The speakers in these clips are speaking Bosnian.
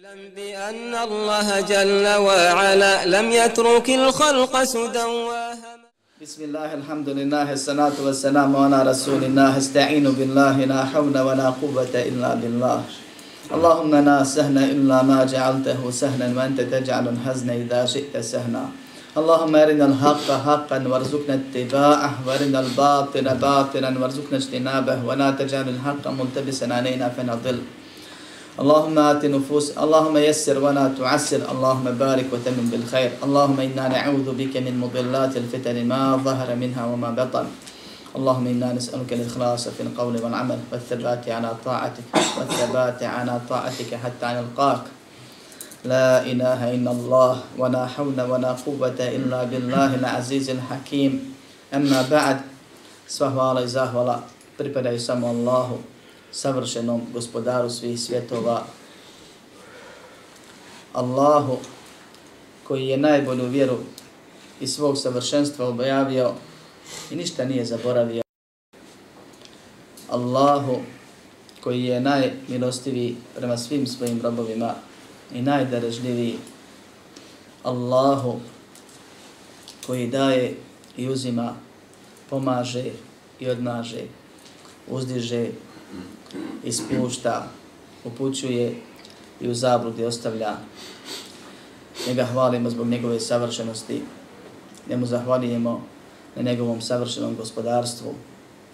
اعلم بأن الله جل وعلا لم يترك الخلق سدى بسم الله الحمد لله الصلاة والسلام على رسول الله. استعين بالله لا حول ولا قوة إلا بالله. اللهم لا سهل إلا ما جعلته سهلا وأنت تجعل الحزن إذا شئت سهلا. اللهم أرنا الحق حقا وارزقنا اتباعه وأرنا الباطل باطلا وارزقنا اجتنابه. ولا تجعل الحق ملتبسا علينا فنضل. اللهم آت نفوس اللهم يسر ولا تعسر اللهم بارك وتمن بالخير اللهم إنا نعوذ بك من مضلات الفتن ما ظهر منها وما بطن. اللهم إنا نسألك الإخلاص في القول والعمل والثبات على طاعتك والثبات على طاعتك حتى نلقاك. لا إله إلا الله ولا حول ولا قوة إلا بالله العزيز الحكيم. أما بعد sva hvala i zahvala pripadaju samo Allahu, savršenom gospodaru svih svjetova, Allahu koji je najbolju vjeru i svog savršenstva objavio i ništa nije zaboravio. Allahu koji je najmilostiviji prema svim svojim robovima i najdarežljiviji. Allahu koji daje i uzima, pomaže i odmaže, uzdiže ispušta, upućuje i u zabludi ostavlja. Njega hvalimo zbog njegove savršenosti. Njemu zahvalijemo na njegovom savršenom gospodarstvu,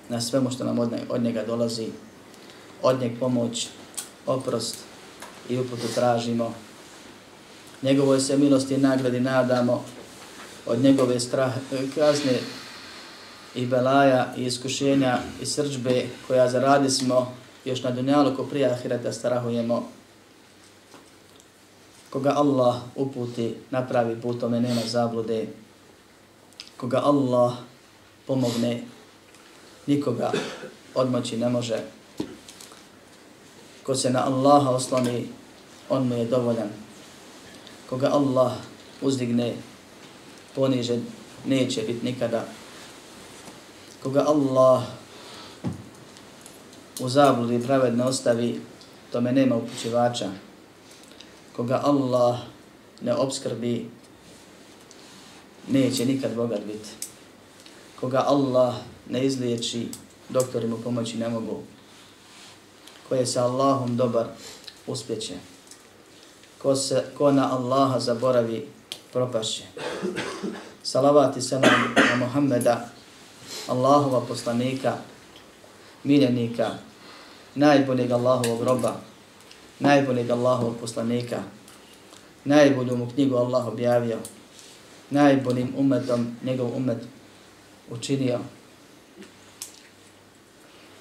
na svemu što nam od njega dolazi, od njeg pomoć, oprost i uputu tražimo. Njegovoj se milosti i nagradi nadamo od njegove strah, kazne i belaja i iskušenja i srđbe koja zaradi smo još na dunjalu ko prije ahireta strahujemo. Koga Allah uputi napravi putome nema zablude. Koga Allah pomogne nikoga odmoći ne može. Ko se na Allaha osloni, on mu je dovoljan. Koga Allah uzdigne, ponižen, neće biti nikada. Koga Allah u zabludi pravedno ostavi, tome nema upućivača. Koga Allah ne obskrbi, neće nikad bogat biti. Koga Allah ne izliječi, doktori mu pomoći ne mogu. Ko je sa Allahom dobar, uspjeće. Ko, se, ko na Allaha zaboravi, propašće. Salavat i salam na Muhammeda, Allahova poslanika, miljenika, najboljeg Allahovog roba, najboljeg Allahovog poslanika, najbolju mu knjigu Allah objavio, najboljim umetom njegov umet učinio.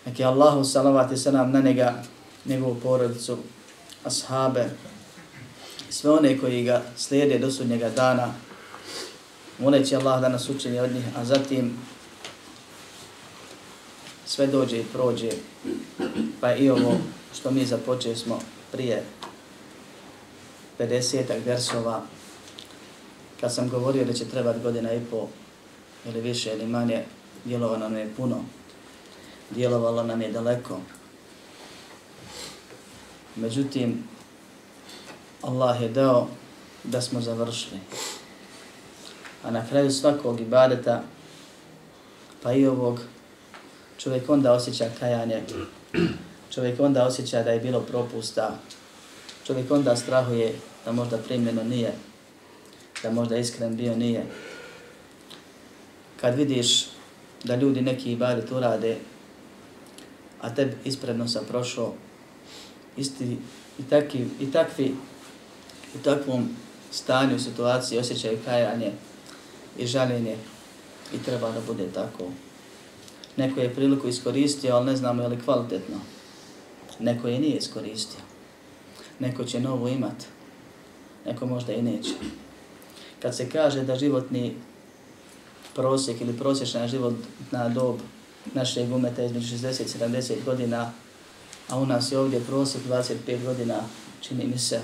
Neki Allahu salavat i salam na njega, njegovu porodicu, ashabe, sve one koji ga slijede do sudnjega dana, moleći Allah da nas učini od njih, a zatim sve dođe i prođe, pa i ovo što mi započeli smo prije 50-ak versova, kad sam govorio da će trebati godina i po ili više ili manje, djelovalo nam je puno, djelovalo nam je daleko. Međutim, Allah je dao da smo završili. A na kraju svakog ibadeta, pa i ovog, čovjek onda osjeća kajanje, čovjek onda osjeća da je bilo propusta, čovjek onda strahuje da možda primljeno nije, da možda iskren bio nije. Kad vidiš da ljudi neki ibadet urade, a teb ispredno sam prošao, isti i, taki, i takvi u takvom stanju, situaciji osjećaju kajanje i žaljenje i treba da bude tako. Neko je priliku iskoristio, ali ne znamo je li kvalitetno. Neko je nije iskoristio. Neko će novu imat. Neko možda i neće. Kad se kaže da životni prosjek ili prosječna životna dob našeg umeta je između 60-70 godina, a u nas je ovdje prosjek 25 godina, čini mi se,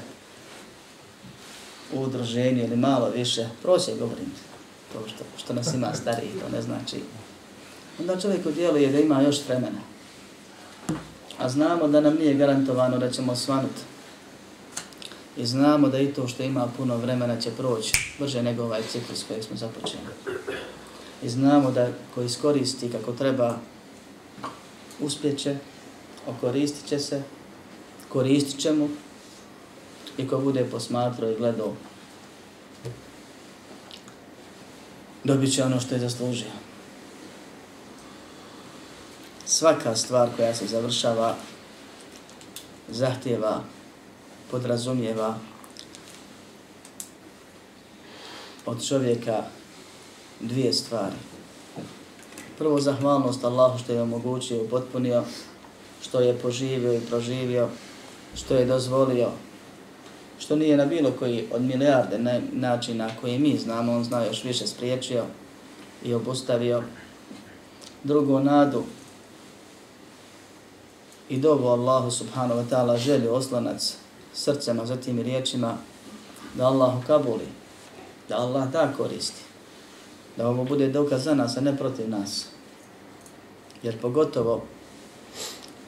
u udruženju ili malo više, prosjek govorim, to što, što nas ima stariji, to ne znači onda čovjek udjeluje da ima još vremena. A znamo da nam nije garantovano da ćemo svanut I znamo da i to što ima puno vremena će proći brže nego ovaj ciklus koji smo započeli. I znamo da ko iskoristi kako treba uspjeće, okoristit će se, koristit će mu i ko bude posmatrao i gledao dobit će ono što je zaslužio. Svaka stvar koja se završava zahtjeva, podrazumijeva od čovjeka dvije stvari. Prvo, zahvalnost Allahu što je omogućio, potpunio, što je poživio i proživio, što je dozvolio, što nije na bilo koji od milijarde načina koji mi znamo, on zna još više spriječio i obustavio. Drugo, nadu i dobu Allahu subhanahu wa ta'ala želi oslanac srcema za tim riječima da Allahu kabuli, da Allah da koristi, da ovo bude dokaz za nas, a ne protiv nas. Jer pogotovo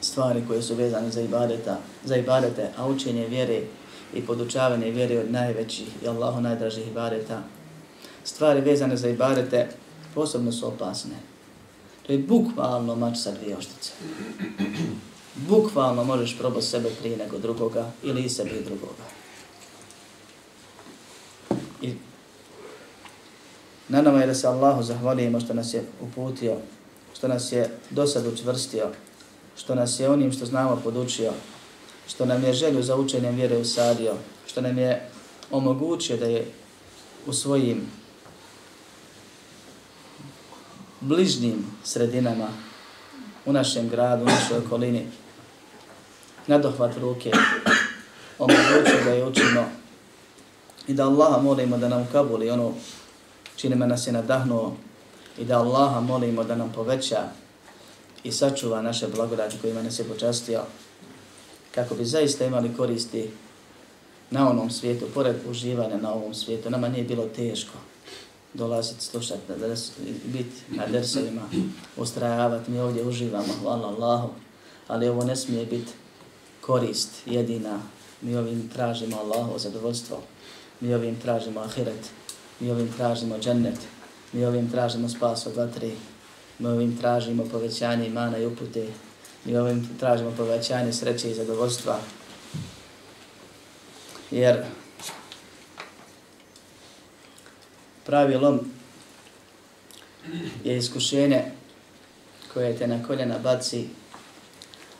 stvari koje su vezane za ibadeta, za ibadete, a učenje vjere i podučavanje vjere od najvećih i Allahu najdražih ibadeta, stvari vezane za ibadete posebno su opasne. To je bukvalno mač sa dvije oštice. Bukvalno možeš probati sebe prije nego drugoga ili i sebe i drugoga. I na nama je da se Allahu zahvalimo što nas je uputio, što nas je do sad učvrstio, što nas je onim što znamo podučio, što nam je želju za učenjem vjere usadio, što nam je omogućio da je u svojim bližnim sredinama, u našem gradu, u našoj okolini, na dohvat ruke, omogućio da je učimo i da Allaha molimo da nam kabuli ono čini me nas je nadahnuo i da Allaha molimo da nam poveća i sačuva naše blagodati kojima nas je počastio kako bi zaista imali koristi na onom svijetu, pored uživanja na ovom svijetu. Nama nije bilo teško dolaziti, slušati, da dres, biti na dersovima, ustrajavati. Mi ovdje uživamo, hvala Allahu, ali ovo ne smije biti korist jedina. Mi ovim tražimo Allahovo zadovoljstvo. Mi ovim tražimo ahiret. Mi ovim tražimo džennet. Mi ovim tražimo spas od vatri. Mi ovim tražimo povećanje imana i upute. Mi ovim tražimo povećanje sreće i zadovoljstva. Jer pravilom je iskušenje koje te na koljena baci,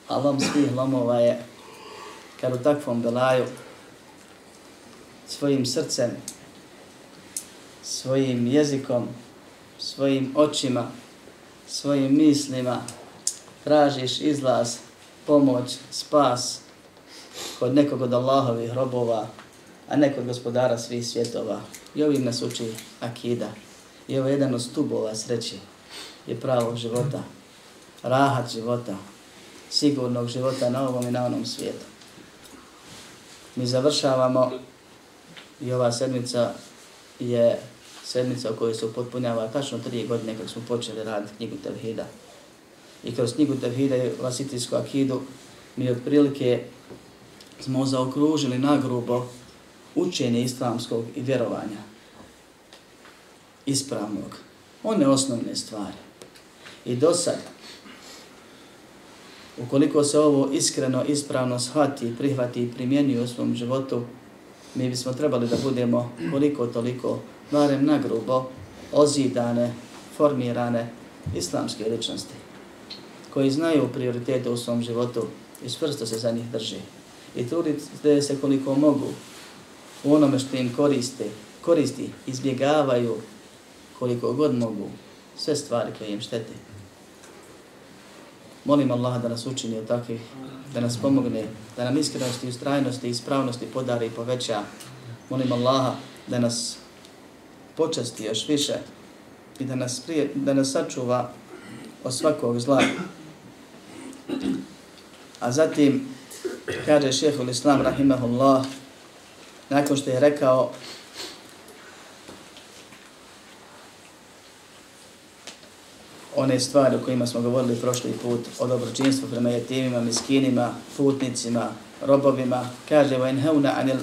a lom svih lomova je kad u takvom belaju svojim srcem, svojim jezikom, svojim očima, svojim mislima tražiš izlaz, pomoć, spas kod nekog od Allahovih robova, a ne kod gospodara svih svjetova. I ovim nas uči akida. I ovo je jedan od stubova sreći je pravog života, rahat života, sigurnog života na ovom i na onom svijetu. Mi završavamo i ova sedmica je sedmica u kojoj se upotpunjava tačno tri godine kako smo počeli raditi knjigu Tevhida. I kroz knjigu Tevhida i Vasitijsku akidu mi otprilike smo zaokružili nagrubo učenje islamskog i vjerovanja ispravnog. One osnovne stvari. I do sada ukoliko se ovo iskreno, ispravno shvati, prihvati i primjeni u svom životu, mi bismo trebali da budemo koliko toliko, barem nagrubo, ozidane, formirane islamske ličnosti koji znaju prioritete u svom životu i svrsto se za njih drži. I trudite se koliko mogu u onome što im koriste, koristi, izbjegavaju koliko god mogu sve stvari koje im štete. Molim Allaha da nas učini od takvih, da nas pomogne, da nam iskrenosti, ustrajnosti i ispravnosti podari i poveća. Molim Allaha da nas počasti još više i da nas, prije, da nas sačuva od svakog zla. A zatim, kaže šehhul Islam, rahimahullah, nakon što je rekao one stvari o kojima smo govorili prošli put, o dobročinstvu prema jetimima, miskinima, putnicima, robovima, kaže wa inhauna anil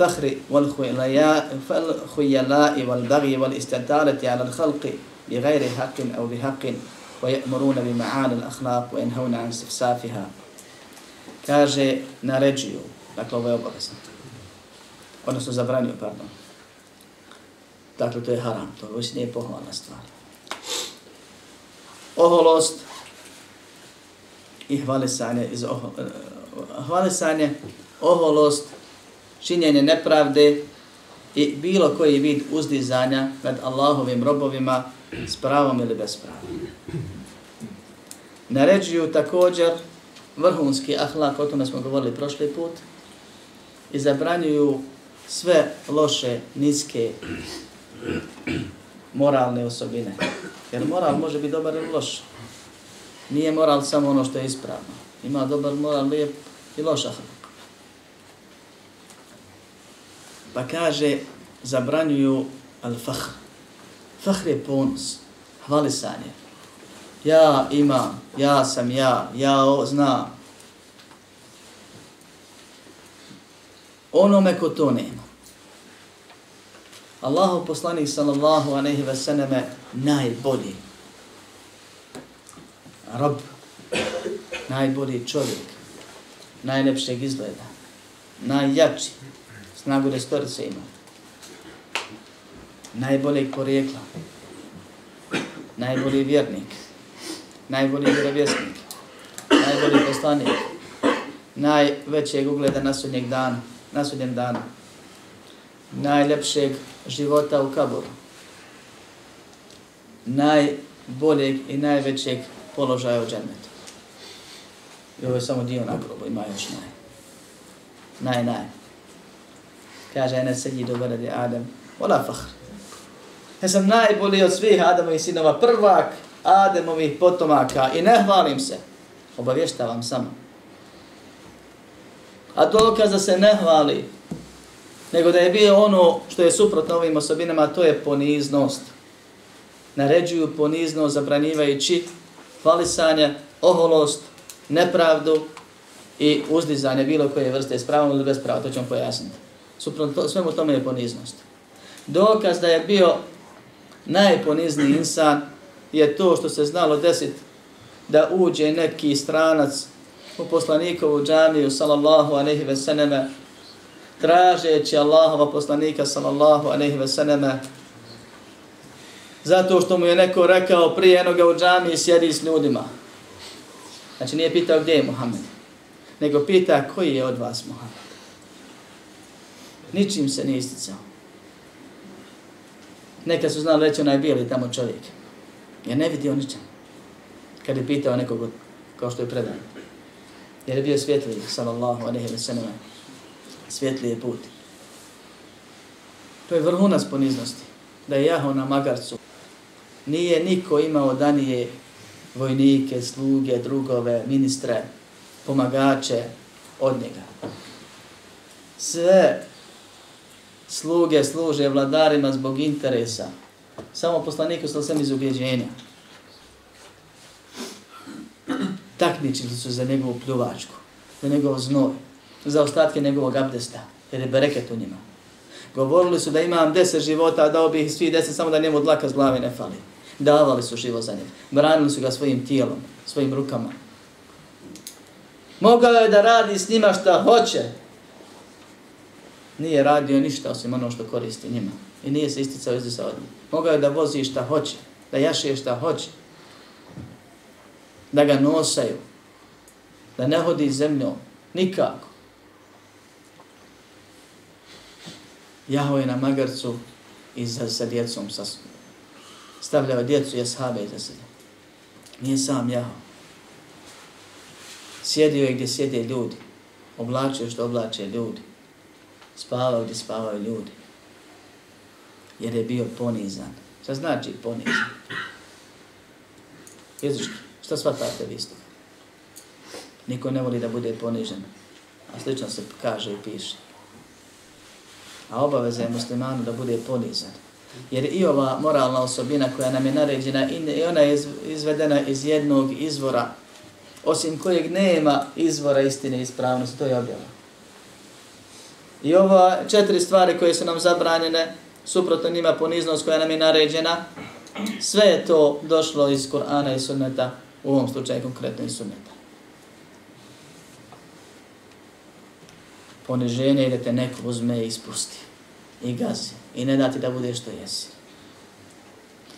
الفخر والخيلاء والبغي والاستطالة على الخلق بغير حق أو بحق ويأمرون بمعاني الأخلاق وينهون عن استفسافها kaže naređuju, dakle ovo je obavezno, odnosno zabranio, pardon. Dakle, to je haram, to već nije pohvalna stvar. Oholost i hvalisanje iz oho, eh, hvalisanje, oholost, činjenje nepravde i bilo koji vid uzdizanja nad Allahovim robovima s pravom ili bez prava. Naređuju također vrhunski ahlak, o tome smo govorili prošli put, i zabranjuju sve loše, niske, moralne osobine. Jer moral može biti dobar ili loš. Nije moral samo ono što je ispravno. Ima dobar moral, lijep i loš ahlak. Pa kaže, zabranjuju al-fahr. Fahr je ponos, hvalisanje. Ja imam, ja sam ja, ja o, znam. Onome ko to nema. Allahu poslanik sallallahu alejhi ve selleme najbolji. Rob, najbolji čovjek, najlepšeg izgleda, najjači, snagu restorice ima, najboljeg porijekla, najbolji vjernik, najbolji vjerovjesnik, najbolji poslanik, najvećeg ugleda na sudnjeg dana, na sudnjem danu, najlepšeg života u kaboru, najboljeg i najvećeg položaja u džennetu. I ovo je samo dio na grobu, ima još naj. Naj, naj. Kaže, ene sedi do veledi Adem, ola fahr. Ja sam najbolji od svih Adamovih sinova, prvak Ademovih potomaka i ne hvalim se. Obavještavam samo. A dokaz da se ne hvali, nego da je bio ono što je suprotno ovim osobinama, to je poniznost. Naređuju poniznost zabranjivajući hvalisanje, oholost, nepravdu i uzdizanje bilo koje vrste s pravom ili bez prava, to ćemo pojasniti. Suprotno svemu tome je poniznost. Dokaz da je bio najponizniji insan je to što se znalo desiti da uđe neki stranac u poslanikovu džamiju sallallahu aleyhi ve seneme tražeći Allahova poslanika sallallahu alejhi ve selleme zato što mu je neko rekao prije jednoga u džamiji sjedi s ljudima. Znači nije pitao gdje je Muhammed, nego pita koji je od vas Muhammed. Ničim se nije isticao. Neka su znali reći onaj bijeli tamo čovjek. Ja ne vidio ničem. Kad je pitao nekog kao što je predan. Jer je bio svjetljiv, sallallahu alaihi wa sallam svjetlije put. To je vrhunac poniznosti. Da je jaho na magarcu. Nije niko imao danije vojnike, sluge, drugove, ministre, pomagače od njega. Sve sluge služe vladarima zbog interesa. Samo poslaniku sam sam iz ubjeđenja. Takmičili su za njegovu pljuvačku, za njegov znoj, za ostatke njegovog abdesta, jer je bereket u njima. Govorili su da imam deset života, a dao bih svi deset, samo da njemu dlaka z glave ne fali. Davali su život za njega. Branili su ga svojim tijelom, svojim rukama. Mogao je da radi s njima šta hoće, nije radio ništa osim ono što koristi njima. I nije se isticao iz sa odmah. Mogao je da vozi šta hoće, da jaše šta hoće. Da ga nosaju. Da ne hodi zemljom. Nikako. Jahao je na magarcu i za, sa djecom sa stavljao djecu i ashabe iza sebe. Nije sam jahao. Sjedio je gdje sjede ljudi. Oblačio što oblače ljudi spavao gdje spavaju ljudi. Jer je bio ponizan. Šta znači ponizan? Jezuški, šta shvatate vi? Niko ne voli da bude ponižen. A slično se kaže i piše. A obaveza je muslimanu da bude ponizan. Jer i ova moralna osobina koja nam je naređena, i ona je izvedena iz jednog izvora, osim kojeg nema izvora istine i ispravnosti, to je objava. I ova četiri stvari koje su nam zabranjene, suprotno njima poniznost koja nam je naređena, sve je to došlo iz Korana i Sunneta, u ovom slučaju konkretno iz Sunneta. Poniženje je da te neko uzme i ispusti i gazi i ne da ti da budeš što jesi.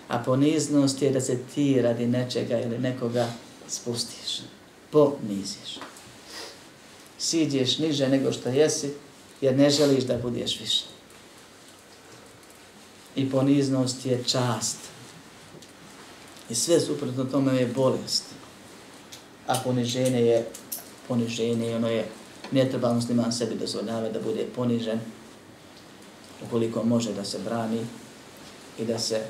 A poniznost je da se ti radi nečega ili nekoga spustiš, poniziš. Siđeš niže nego što jesi, jer ne želiš da budeš više. I poniznost je čast. I sve suprotno tome je bolest. A poniženje je poniženje i ono je ne treba musliman sebi dozvoljava da bude ponižen ukoliko može da se brani i da se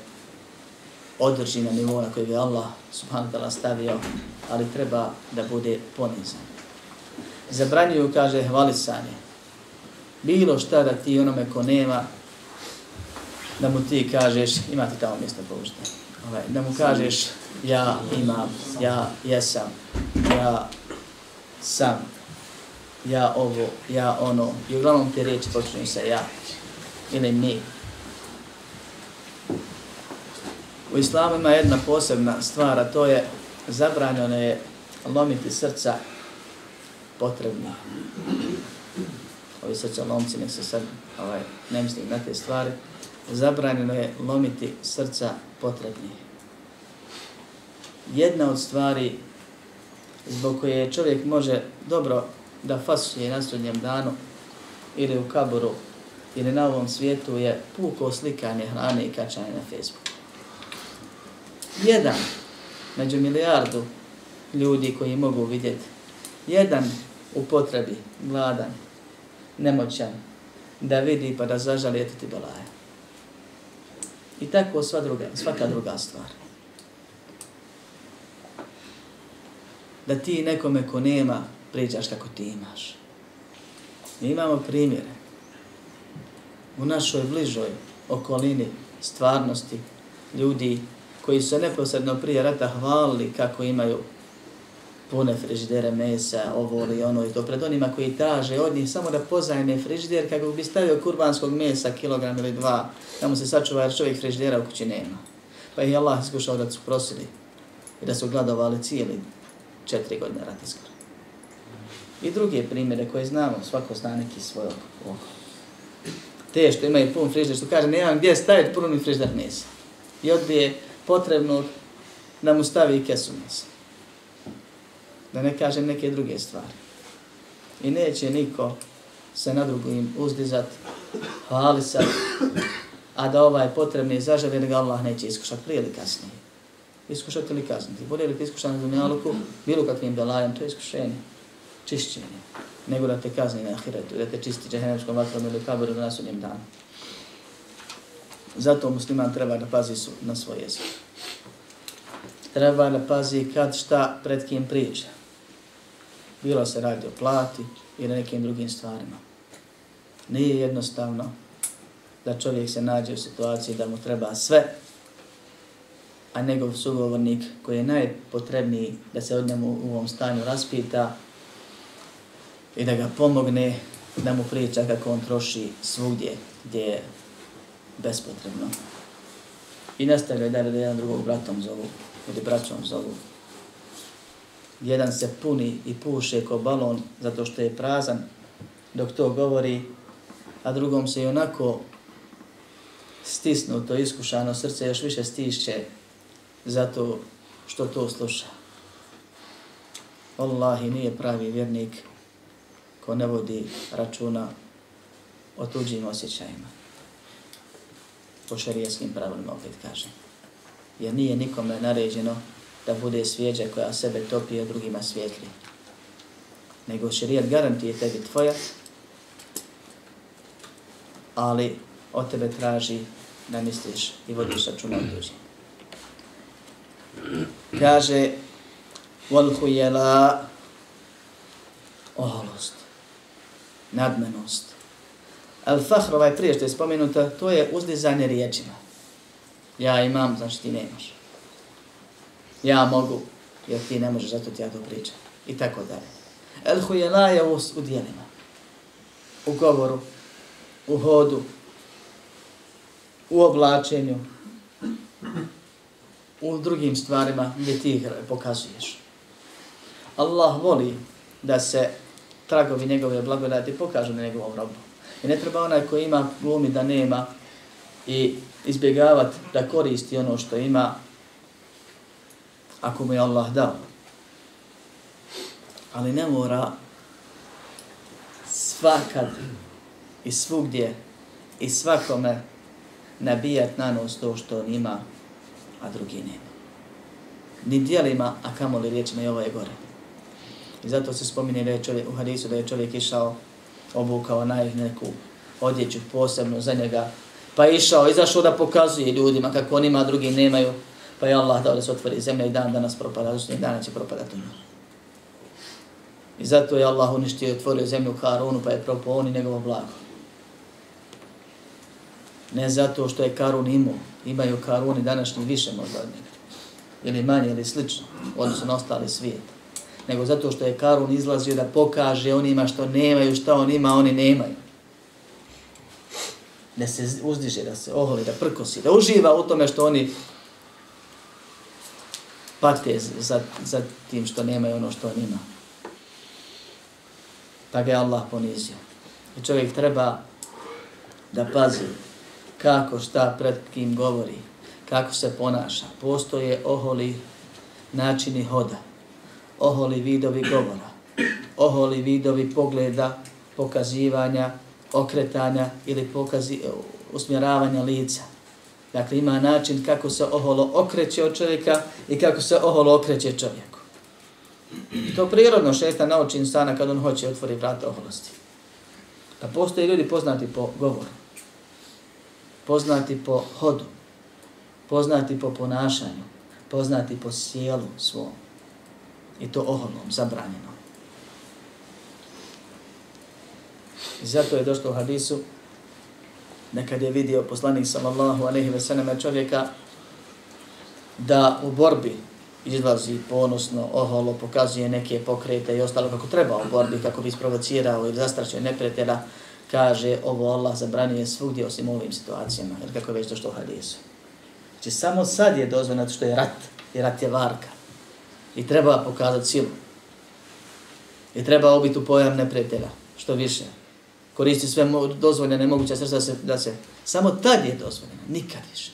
održi na nivou na koji je Allah subhanahu ta'ala stavio, ali treba da bude ponizan. Zabranjuju, kaže, hvalisanje. Bilo šta da ti onome ko nema, da mu ti kažeš, ima ti tamo mjesto povušte, ovaj, da mu kažeš, ja imam, ja jesam, ja sam, ja ovo, ja ono, i uglavnom te riječi počinju sa ja ili mi. U islamu ima jedna posebna stvar, a to je zabranjeno je lomiti srca potrebni. Ovi srca lomci, nek se sad ovaj, ne mislim na te stvari. Zabranjeno je lomiti srca potrebni. Jedna od stvari zbog koje čovjek može dobro da fasuje na sudnjem danu ili u kaboru ili na ovom svijetu je puko slikanje hrane i kačanje na Facebooku. Jedan među milijardu ljudi koji mogu vidjeti, jedan u potrebi, gladan, nemoćan, da vidi pa da zažali eto ti belaje. I tako sva druga, svaka druga stvar. Da ti nekome ko nema, pričaš kako ti imaš. Mi imamo primjere u našoj bližoj okolini stvarnosti ljudi koji su neposredno prije rata hvalili kako imaju pune frižidere mesa, ovo ili ono i to pred onima koji traže od njih samo da pozajme frižider kako bi stavio kurbanskog mesa kilogram ili dva, da mu se sačuva jer čovjek frižidera u kući nema. Pa je Allah iskušao da su prosili i da su gladovali cijeli četiri godine rata skoro. I druge primjere koje znamo, svako zna neki svoj oko. Te što imaju pun frižder, što kaže, nemam gdje staviti puni frižder mesa. I odbije potrebno da mu stavi kesu mesa. Da ne kaže neke druge stvari. I neće niko se na drugim uzdizat, hvali sad, a da ovaj potrebni zaželje, ga Allah neće iskušati prije ili kasnije. Iskušati ili kazniti. Bolje li ti iskušan na dunjaluku, bilo kakvim belajem, to je iskušenje čišćenje, nego da te kazni na ahiretu, da te čisti džahenemskom vatrom ili kaboru na nasudnjem danu. Zato musliman treba da pazi su na svoj jezik. Treba da pazi kad šta pred kim priča. Bilo se radi o plati ili nekim drugim stvarima. Nije jednostavno da čovjek se nađe u situaciji da mu treba sve, a njegov sugovornik koji je najpotrebniji da se od njemu u ovom stanju raspita, i da ga pomogne da mu priča kako on troši svugdje gdje je bespotrebno. I nastavljaju dalje da jedan drugog bratom zovu ili braćom zovu. Jedan se puni i puše ko balon zato što je prazan dok to govori, a drugom se i onako stisnuto, iskušano srce još više stišće zato što to sluša. Wallahi nije pravi vjernik ko ne vodi računa o tuđim osjećajima. Po šarijeskim pravilima opet kažem. Jer nije nikome naređeno da bude svijeđa koja sebe topi a drugima svijetli. Nego šarijet garantije tebi tvoja, ali o tebe traži da misliš i vodiš računa o tuđim. Kaže, Wal khuyala oholost nadmenost. Al fahr ovaj prije što je spomenuta, to je uzdizanje riječima. Ja imam, znači ti nemaš. Ja mogu, jer ti ne možeš, zato ti ja to pričam. I tako dalje. El hujela je u, u dijelima. U govoru, u hodu, u oblačenju, u drugim stvarima gdje ti ih pokazuješ. Allah voli da se tragovi njegove blagodati pokažu na njegovom robu. I ne treba onaj koji ima glumi da nema i izbjegavati da koristi ono što ima ako mu je Allah dao. Ali ne mora svakad i svugdje i svakome nabijat na nos to što on ima, a drugi nema. Ni dijelima, a kamoli riječima i ovo je gore. I zato se spominje da je čovjek, u hadisu da je čovjek išao, obukao na neku odjeću posebno za njega, pa je išao, izašao da pokazuje ljudima kako on ima, drugi nemaju, pa je Allah dao da se otvori zemlja i dan danas propada, znači dana će propadati ono. I zato je Allah uništio i otvorio zemlju Karunu, pa je propao on i njegovo blago. Ne zato što je Karun imao, imaju Karuni današnji više možda od njega. Ili manje ili slično, odnosno na ostali svijet. Nego zato što je Karun izlazio da pokaže onima što nemaju, što on ima, oni nemaju. Da se uzdiže, da se oholi, da prkosi, da uživa u tome što oni pate za, za tim što nemaju ono što on ima. Pa ga je Allah ponizio. I čovjek treba da pazi kako šta pred kim govori, kako se ponaša. Postoje oholi načini hoda, oholi vidovi govora, oholi vidovi pogleda, pokazivanja, okretanja ili pokazi, e, usmjeravanja lica. Dakle, ima način kako se oholo okreće od čovjeka i kako se oholo okreće čovjeku. I to prirodno šesta nauči insana kad on hoće otvori vrata oholosti. Pa postoje ljudi poznati po govoru poznati po hodu, poznati po ponašanju, poznati po sjelu svom. I to oholnom, zabranjeno. I zato je došlo u hadisu, nekad je vidio poslanik sallallahu aleyhi ve sallam čovjeka da u borbi izlazi ponosno, oholo, pokazuje neke pokrete i ostalo kako treba u borbi, kako bi isprovocirao ili zastrašio neprijatelja, kaže ovo Allah zabranjuje svugdje osim ovim situacijama, jer kako je već došlo u hadisu. Znači samo sad je dozvoljeno što je rat, jer rat je varka. I treba pokazati silu. I treba obiti u pojam neprijatelja, što više. Koristi sve dozvoljene moguće srca da se, da se... Samo tad je dozvoljeno, nikad više.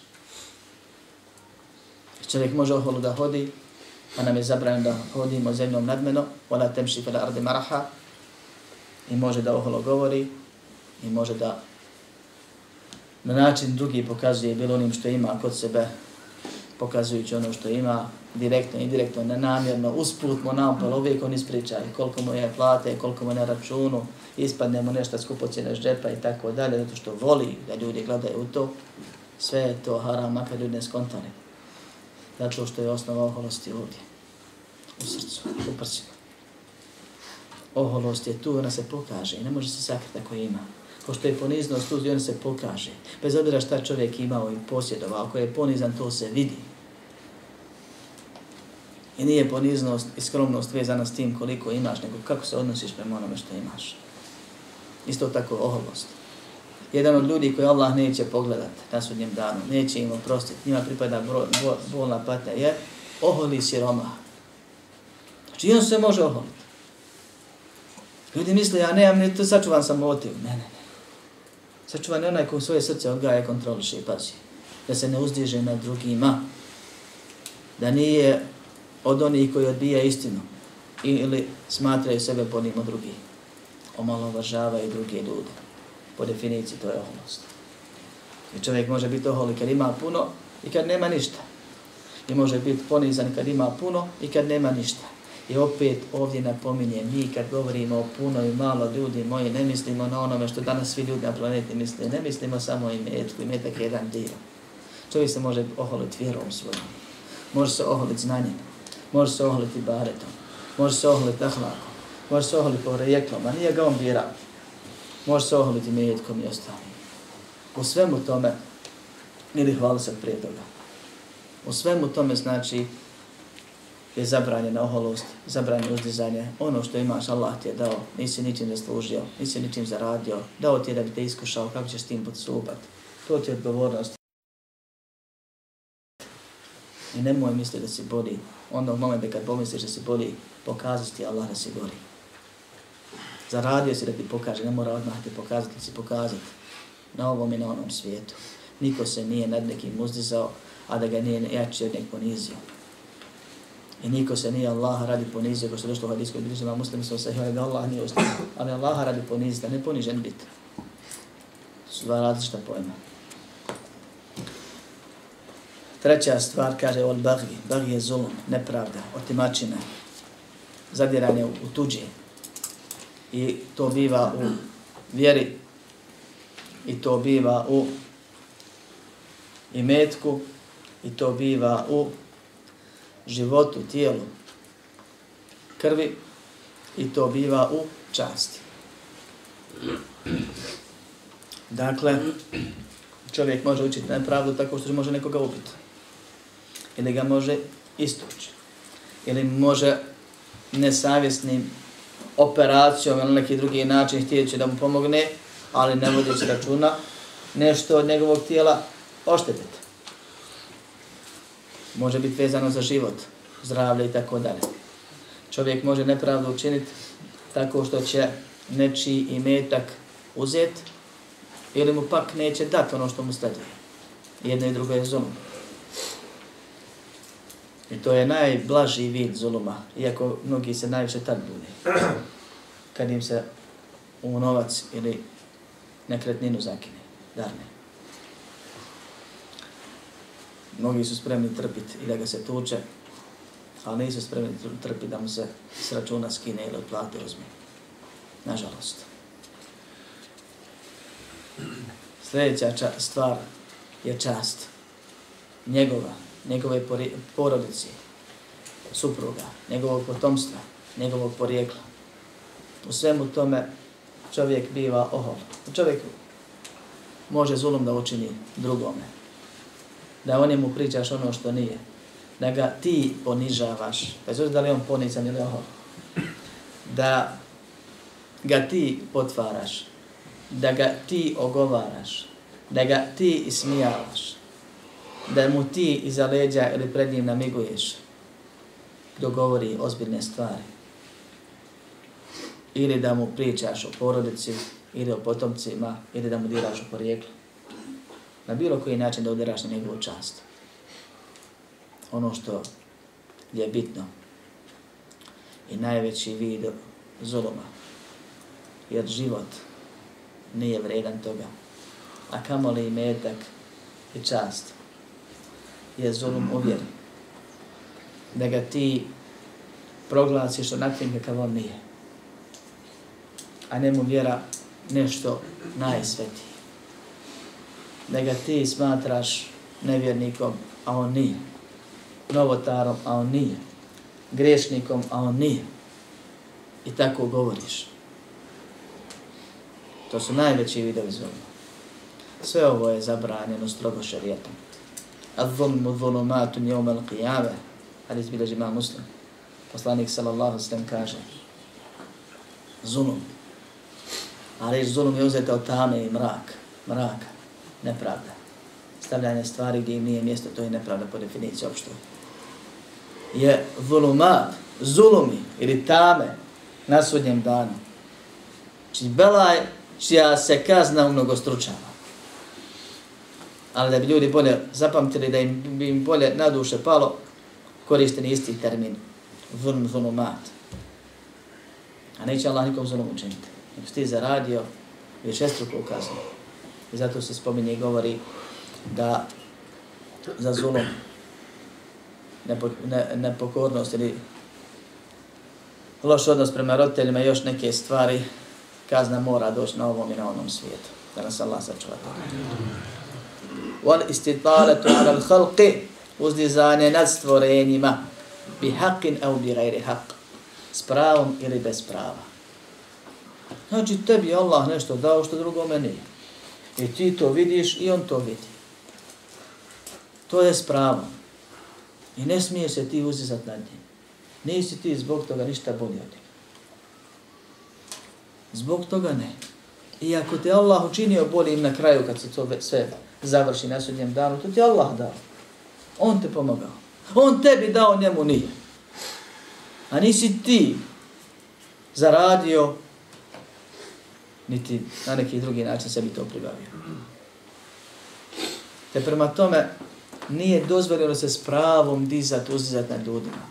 Čovjek može oholu da hodi, a nam je zabranjeno da hodimo zemljom nadmeno, ona temši fela arde maraha, i može da oholo govori, i može da na način drugi pokazuje bilo onim što ima kod sebe, pokazujući ono što ima, direktno indirektno, nenamjerno, usput mu naopalo, uvijek on ispriča koliko mu je plate, koliko mu je na računu, ispadne mu nešto skupo cijene džepa i tako dalje, zato što voli da ljudi gledaju u to, sve je to haram, makar ljudi ne skontali. Zato dakle, što je osnova oholosti ovdje, u srcu, u prsima. Oholost je tu, ona se pokaže i ne može se sakriti ako ima pošto je poniznost tu, on se pokaže. Bez obzira šta čovjek imao i posjedovao, ako je ponizan, to se vidi. I nije poniznost i skromnost vezana s tim koliko imaš, nego kako se odnosiš prema onome što imaš. Isto tako oholost. Jedan od ljudi koji Allah neće pogledat na sudnjem danu, neće im oprostiti, njima pripada bolna patnja, je oholi siroma. Znači on se može oholiti. Ljudi misle, ja nemam, ne, to sačuvan sam motiv. Ne, ne, ne. Sačuvan je onaj ko svoje srce odgaja i kontroliše i pazi. Da se ne uzdiže na drugima. Da nije od onih koji odbija istinu. Ili smatraju sebe ponim od drugih. Omalovažavaju druge ljude. Po definiciji to je oholost. I čovjek može biti oholi kad ima puno i kad nema ništa. I može biti ponizan kad ima puno i kad nema ništa. I opet ovdje napominjem, mi kad govorimo o puno i malo ljudi moji, ne mislimo na onome što danas svi ljudi na planeti misle, ne mislimo samo o imetku, imetak je jedan dio. Čovjek se može oholiti vjerom svojom, može se oholiti znanjem, može se oholiti baretom, može se oholiti ahlakom, može se oholiti porejeklom, a nije ga on birao. Može se oholiti imetkom i ostalim. U svemu tome, ili hvala se prije toga, u svemu tome znači je zabranjena oholost, zabranjeno uzdizanje. Ono što imaš, Allah ti je dao, nisi ničim zaslužio, nisi ničim zaradio, dao ti je da bi te iskušao, kako ćeš s tim podsupat. To ti je odgovornost. I nemoj misli da si boli. Onda u momentu kad pomisliš da si boli, pokazati ti Allah da si boli. Zaradio si da ti pokaže, ne mora odmah ti pokazati, si pokazati na ovom i na onom svijetu. Niko se nije nad nekim uzdizao, a da ga nije jači od nek ponizio. I niko se nije Allaha radi ponizio, ko što je došlo u hadijskoj bližima muslimi su se da Allah nije ustavio, ali Allaha radi ponizio, da ne ponižen biti. To su dva različita pojma. Treća stvar kaže od bagi. Bagi je zulum, nepravda, otimačina, zadiranje u tuđe. I to biva u vjeri, i to biva u imetku, i to biva u životu, tijelu, krvi, i to biva u časti. Dakle, čovjek može učiti nepravdu tako što može nekoga ubiti ili ga može istući. Ili može nesavjesnim operacijom ili neki drugi način htjeći da mu pomogne, ali ne vodi se računa nešto od njegovog tijela oštetiti. Može biti vezano za život, zdravlje i tako dalje. Čovjek može nepravdu učiniti tako što će nečiji imetak uzeti ili mu pak neće dati ono što mu sleduje. Jedno i drugo je zulum. I to je najblaži vid zuluma, iako mnogi se najviše tad bune. Kad im se u novac ili nekretninu zakine, darne. Mnogi su spremni trpiti i da ga se tuče, ali nisu spremni trpiti da mu se s računa skine ili plate uzme. Nažalost. Sljedeća stvar je čast. Njegova, njegove porodice, supruga, njegovog potomstva, njegovog porijekla. U svemu tome čovjek biva ohol. Čovjek može zulum da učini drugome. Da on njemu pričaš ono što nije. Da ga ti ponižavaš. Bez obzira da li on ponizan ili ohol. Da ga ti potvaraš. Da ga ti ogovaraš. Da ga ti ismijavaš da mu ti iza leđa ili pred njim namiguješ dok govori ozbiljne stvari. Ili da mu pričaš o porodici, ili o potomcima, ili da mu diraš o porijeklu. Na bilo koji način da udiraš na njegovu čast. Ono što je bitno i najveći vid zuluma. Jer život nije vredan toga. A kamoli i metak i čast je zulum u vjeri. Da ga ti proglasiš onakvim kakav on nije. A ne mu vjera nešto najsvetije. Da ga ti smatraš nevjernikom, a on nije. Novotarom, a on nije. Grešnikom, a on nije. I tako govoriš. To su najveći vidovi zuluma. Sve ovo je zabranjeno strogo šarijetom. الظلم ظلمات يوم القيامة hadis bilježi ima muslim. Poslanik sallallahu sallam kaže zulum. A reč zulum je uzeta od tame i mrak, mraka, nepravda. Stavljanje stvari gdje im nije mjesto, to je nepravda po definiciji opšto. Je zulumat, zulumi ili tame na sudnjem danu. Či belaj čija se kazna mnogo stručava ali da bi ljudi bolje zapamtili, da im bi im bolje na duše palo, koristen isti termin, zulm, zulumat. A neće Allah nikom zulum učiniti. Nek ti zaradio, je šestruko ukazano. I zato se spominje i govori da za zulum nepo, ne, nepokornost ili loš odnos prema roditeljima i još neke stvari kazna mora doći na ovom i na onom svijetu. Da nas Allah sačuva wal istitalatu ala al-khalqi uzdizanje nad stvorenjima bi haqqin au bi gajri haqq s pravom ili bez prava. Znači tebi Allah nešto dao što drugome nije. I ti to vidiš i on to vidi. To je s pravom. I ne smije se ti uzizat nad njim. Nisi ti zbog toga ništa bolji od njega. Zbog toga ne. I ako te Allah učinio boljim na kraju kad se to sve završi na sudnjem danu, to ti Allah dao. On te pomogao. On tebi dao, njemu nije. A nisi ti zaradio, niti na neki drugi način sebi to pribavio. Te prema tome, nije dozvoljeno se s pravom dizat, uzdizat na ljudima.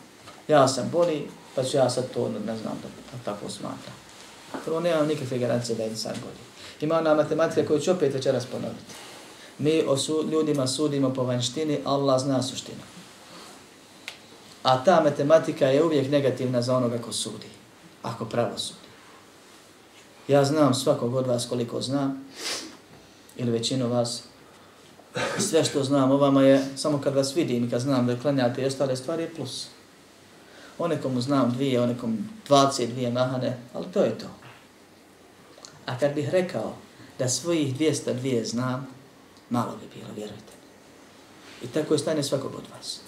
Ja sam bolji, pa ću ja sad to ne znam da, da tako smatram. Prvo, nemam nikakve garancije da je insan bolji. Ima ona matematika koju ću opet večeras ponoviti. Mi o su, ljudima sudimo po vanjštini, Allah zna suštinu. A ta matematika je uvijek negativna za onoga ko sudi. Ako pravo sudi. Ja znam svakog od vas koliko znam, ili većinu vas, sve što znam o vama je, samo kad vas vidim i kad znam da klanjate i ostale stvari, je plus. O nekomu znam dvije, o nekom dvacije dvije mahane, ali to je to. A kad bih rekao da svojih 202 znam, malo bi bilo, vjerujte. I tako je stanje svakog od vas.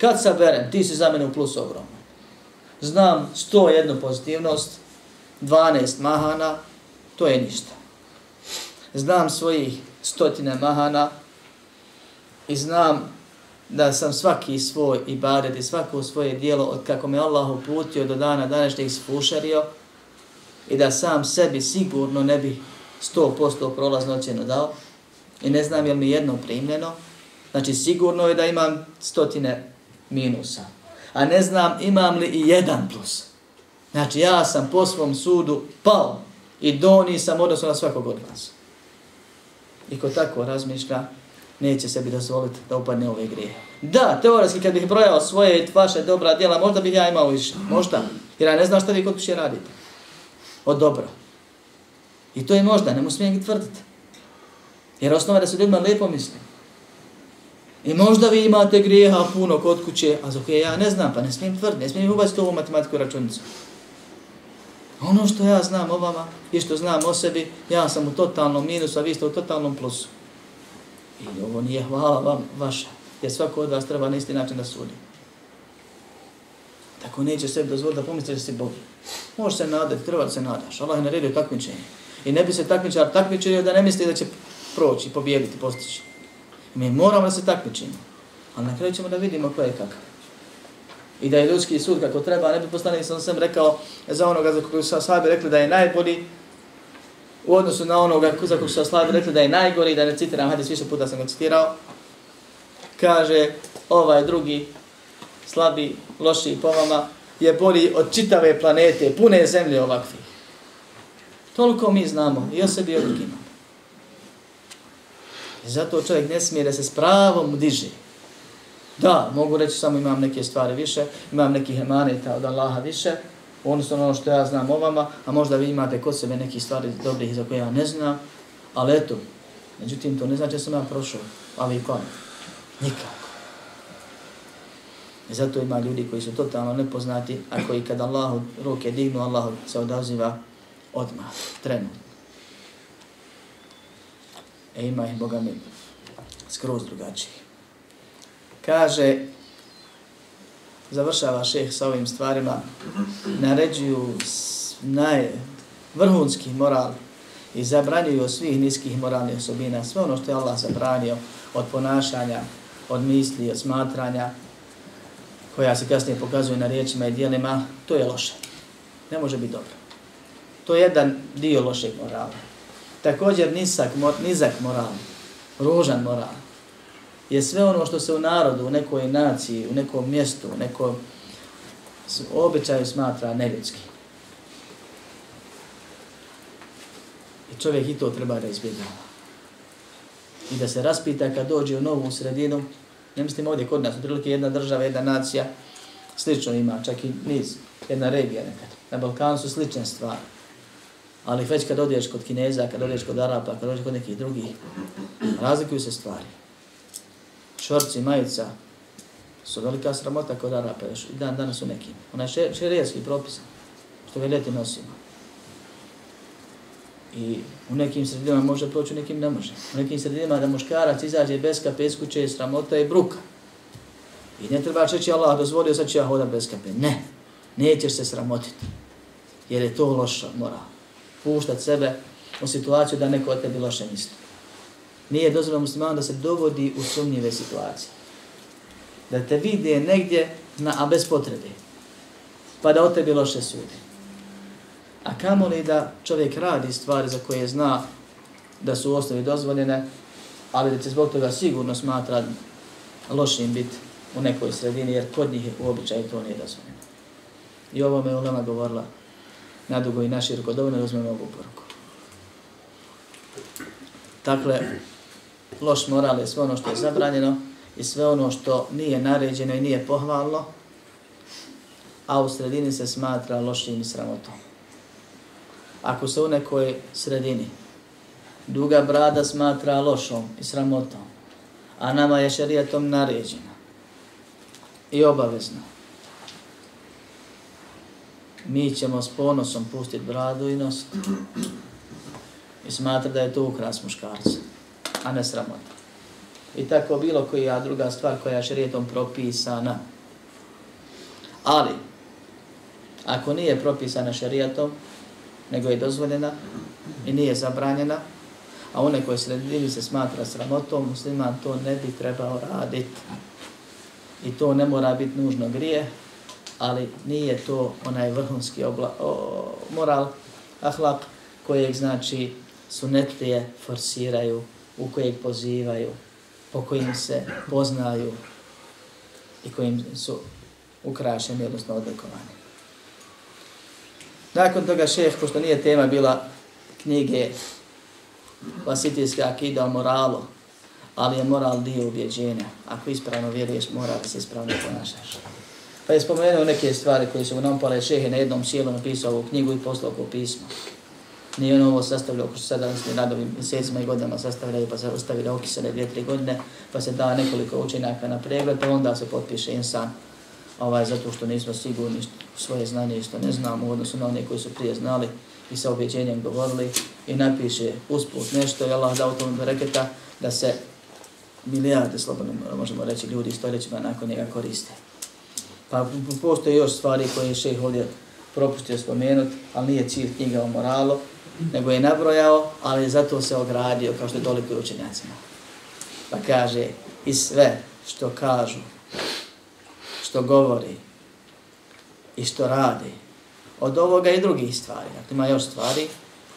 Kad saberem, ti si za mene u plus ogromno. Znam 101 pozitivnost, 12 mahana, to je ništa. Znam svojih stotine mahana i znam da sam svaki svoj ibadet i svako svoje dijelo od kako me Allah uputio do dana današnjeg spušario i da sam sebi sigurno ne bi 100% prolazno ocjenu dao i ne znam je li mi jedno primljeno, znači sigurno je da imam stotine minusa, a ne znam imam li i jedan plus. Znači ja sam po svom sudu pao i doni sam odnosno na svakog od nas. I ko tako razmišlja, neće sebi dozvoliti da upadne ove grije. Da, teoretski kad bih brojao svoje i vaše dobra djela, možda bih ja imao više. Možda. Jer ja ne znam šta vi kod kuće radite. Od dobro. I to je možda, ne mu smijem tvrditi. Jer osnova je da se ljudima lijepo misli. I možda vi imate grijeha puno kod kuće, a za koje ja ne znam, pa ne smijem tvrditi, ne smijem ubaciti ovu matematiku i računicu. Ono što ja znam o vama i što znam o sebi, ja sam u totalnom minusu, a vi ste u totalnom plusu. I ovo nije hvala vam vaša, jer svako od vas treba na isti način da sudi. Tako neće sebi dozvoliti da pomisli da si Bog. Može se nadati, treba se nadaš. Allah je naredio takmičenje. I ne bi se takmičar takmičio da ne misli da će proći, pobijediti, postići. Mi moramo da se takmičimo. Ali na kraju ćemo da vidimo ko je kakav. I da je ljudski sud kako treba, ne bi poslanik sam sam rekao za onoga za koga su sahabi rekli da je najbolji, u odnosu na onoga za koga su sahabi rekli da je najgori, da ne citiram, hadis, više puta sam ga citirao, kaže ovaj drugi, slabi, loši po vama, je bolji od čitave planete, pune zemlje ovakvih. Toliko mi znamo i o sebi i o drugima. I zato čovjek ne smije da se s pravom diže. Da, mogu reći samo imam neke stvari više, imam nekih emaneta od Allaha više, odnosno ono što ja znam o vama, a možda vi imate kod sebe neki stvari dobrih za koje ja ne znam, ali eto, međutim to ne znači da sam ja prošao, ali i kod. Nikako. I zato ima ljudi koji su totalno nepoznati, a koji kad Allah ruke dignu, Allah se odaziva odmah, trenutno. E ima ih, Boga mi, skroz drugačiji. Kaže, završava šeh sa ovim stvarima, naređuju naj, vrhunski moral i zabranjuju svih niskih moralnih osobina, sve ono što je Allah zabranio od ponašanja, od misli, od smatranja, koja se kasnije pokazuje na riječima i dijelima, to je loše. Ne može biti dobro. To je jedan dio lošeg morala. Također nisak, nizak moral, ružan moral, je sve ono što se u narodu, u nekoj naciji, u nekom mjestu, u nekom običaju smatra neljudski. I čovjek i to treba da izbjegava. I da se raspita kad dođe u novu sredinu, ne mislim ovdje kod nas, otprilike jedna država, jedna nacija, slično ima, čak i niz, jedna regija nekad. Na Balkanu su slične stvari. Ali već kad odeš kod Kineza, kad odeš kod Arapa, kad odeš kod nekih drugih, razlikuju se stvari. Šorci, majica, su velika sramota kod Arapa, još i dan danas u nekim. Ona je šerijski propis, što ga ljeti nosimo. I u nekim sredinama može proći, u nekim ne može. U nekim sredinama da muškarac izađe bez kape iz kuće, sramota i bruka. I ne treba reći Allah dozvolio, sad ću ja hodam bez kape. Ne. Nećeš se sramotiti. Jer je to loša moral. Puštat sebe u situaciju da neko od tebi loše misli. Nije dozvoljeno muslimanu da se dovodi u sumnjive situacije. Da te vide negdje, na, a bez potrebe. Pa da o tebi loše sudi. A kamo li da čovjek radi stvari za koje zna da su u osnovi dozvoljene, ali da će zbog toga sigurno smatra lošim biti u nekoj sredini, jer kod njih je u običaju to nije dozvoljeno. I ovo me Ulema govorila nadugo i naširko, dovoljno uzmemo ovu poruku. Dakle, loš moral je sve ono što je zabranjeno i sve ono što nije naređeno i nije pohvalno, a u sredini se smatra lošim i sramotom. Ako se u nekoj sredini duga brada smatra lošom i sramotom, a nama je šarijatom naređena i obavezna, mi ćemo s ponosom pustiti bradu i nositi i smatra da je to ukras muškarca, a ne sramota. I tako bilo koja druga stvar koja je šarijetom propisana. Ali, ako nije propisana šerijatom, nego je dozvoljena i nije zabranjena, a one koje sredini se smatra sramotom, musliman to ne bi trebao raditi. I to ne mora biti nužno grije, ali nije to onaj vrhunski obla, o, moral, ahlak, kojeg znači sunetlije forsiraju, u kojeg pozivaju, po kojim se poznaju i kojim su ukrašeni, odnosno odlikovani. Nakon toga šef, pošto nije tema bila knjige Vasitijska akida o moralu, ali je moral dio ubjeđenja. Ako ispravno vjeruješ, mora da se ispravno ponašaš. Pa je spomenuo neke stvari koje su nam pale šehe na jednom sjelu napisao ovu knjigu i poslao ko pismo. Nije on ovo sastavljao oko sada s radovi mjesecima i godinama sastavljao pa se ostavili okisane dvije, tri godine pa se da nekoliko učenjaka na pregled pa onda se potpiše insan ovaj, zato što nismo sigurni svoje znanje što ne znamo u odnosu na one koji su prije znali i sa objeđenjem govorili i napiše usput nešto i Allah dao tomu reketa da se milijarde, slobodno možemo reći, ljudi stoljećima nakon njega koriste. Pa postoje još stvari koje je šeh ovdje propustio spomenuti, ali nije cilj knjiga o moralu, nego je nabrojao, ali zato se ogradio, kao što je toliko učenjacima. Pa kaže, i sve što kažu, što govori i što radi, od ovoga i drugih stvari, dakle ima još stvari,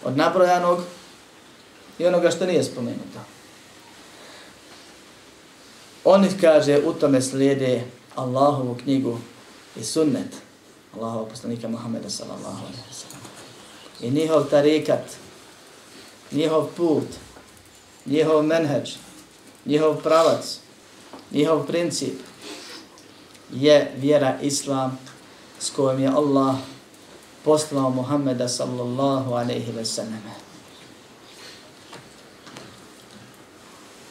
od nabrojanog i onoga što nije spomenuto. Oni kaže, u tome slijede Allahovu knjigu i sunnet Allahov poslanika Muhammeda sallallahu alaihi wa sallam. I njihov tarikat, njihov put, njihov menheđ, njihov pravac, njihov princip je vjera Islam s kojom je Allah poslao Muhammeda sallallahu alaihi wa sallam.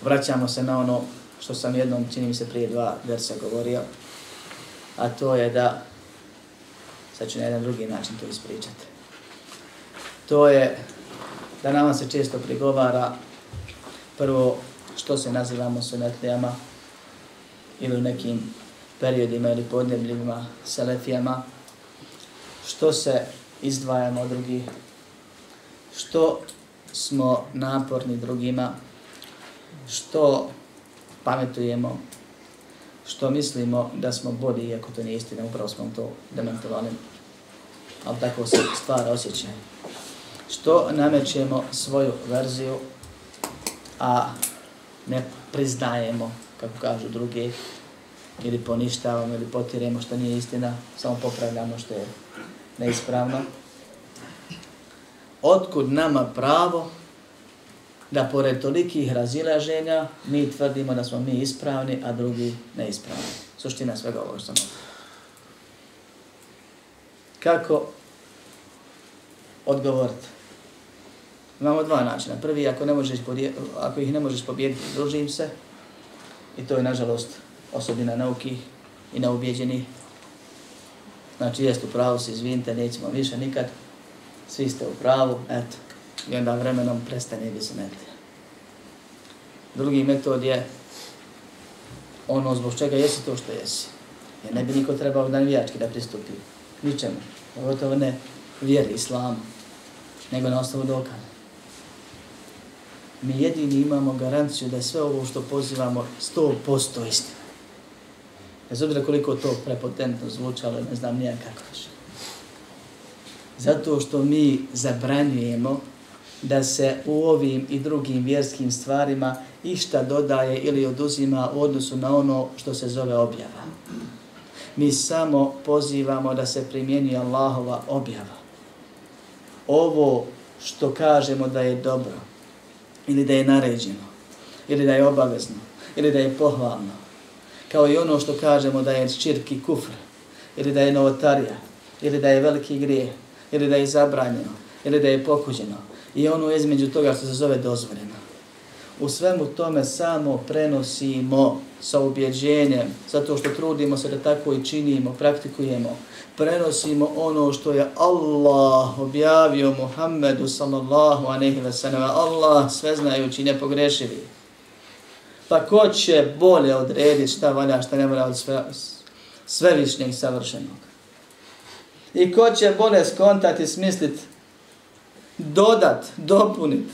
Vraćamo se na ono što sam jednom, čini mi se prije dva versa govorio, a to je da, sad ću na jedan drugi način to ispričati, to je da nama se često prigovara prvo što se nazivamo sunetlijama ili u nekim periodima ili podnebljivima selefijama, što se izdvajamo od drugih, što smo naporni drugima, što pametujemo, što mislimo da smo bolji, iako to nije istina, upravo smo to demantovali, ali tako se stvar osjećaj. Što namećemo svoju verziju, a ne priznajemo, kako kažu drugi, ili poništavamo, ili potiremo što nije istina, samo popravljamo što je neispravno. Otkud nama pravo da pored tolikih razilaženja mi tvrdimo da smo mi ispravni, a drugi neispravni. Suština svega ovo što sam Kako odgovoriti? Imamo dva načina. Prvi, ako, ne možeš podje, ako ih ne možeš pobijediti, družim se. I to je, nažalost, osobina nauki i neubjeđeni. Znači, jest u pravu, se izvinite, nećemo više nikad. Svi ste u pravu, eto, i onda vremenom prestane bi se. Drugi metod je ono zbog čega jesi to što jesi. Jer ne bi niko trebao da navijački da pristupi ničemu. Pogotovo ne vjeri islamu, nego na osnovu dokaza. Mi jedini imamo garanciju da je sve ovo što pozivamo 100% istina. Bez obzira koliko to prepotentno zvučalo, ne znam nijak kako više. Zato što mi zabranjujemo da se u ovim i drugim vjerskim stvarima išta dodaje ili oduzima u odnosu na ono što se zove objava. Mi samo pozivamo da se primjeni Allahova objava. Ovo što kažemo da je dobro, ili da je naređeno, ili da je obavezno, ili da je pohvalno, kao i ono što kažemo da je širk i kufr, ili da je novotarija, ili da je veliki grije, ili da je zabranjeno, ili da je pokuđeno, i ono između toga što se zove dozvoljeno. U svemu tome samo prenosimo sa ubjeđenjem, zato što trudimo se da tako i činimo, praktikujemo, prenosimo ono što je Allah objavio Muhammedu sallallahu aleyhi ve sallam, Allah sveznajući nepogrešivi. Pa ko će bolje odrediti šta valja, šta ne valja od sve, svevišnjeg savršenog? I ko će bolje skontati, smisliti, dodat, dopunit?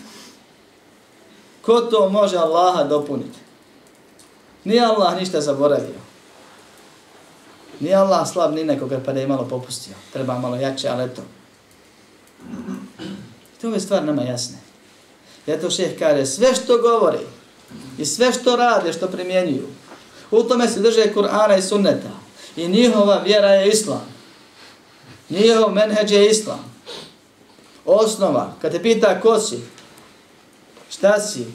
Ko to može Allaha dopuniti? Nije Allah ništa zaboravio. Nije Allah slab ni nekoga pa da je malo popustio. Treba malo jače, ali eto. To je stvar nama jasne. to šeh kaže, sve što govori i sve što rade, što primjenjuju, u tome se drže Kur'ana i sunneta. I njihova vjera je islam. Njihov menheđ je islam. Osnova, kad te pita ko si, šta si,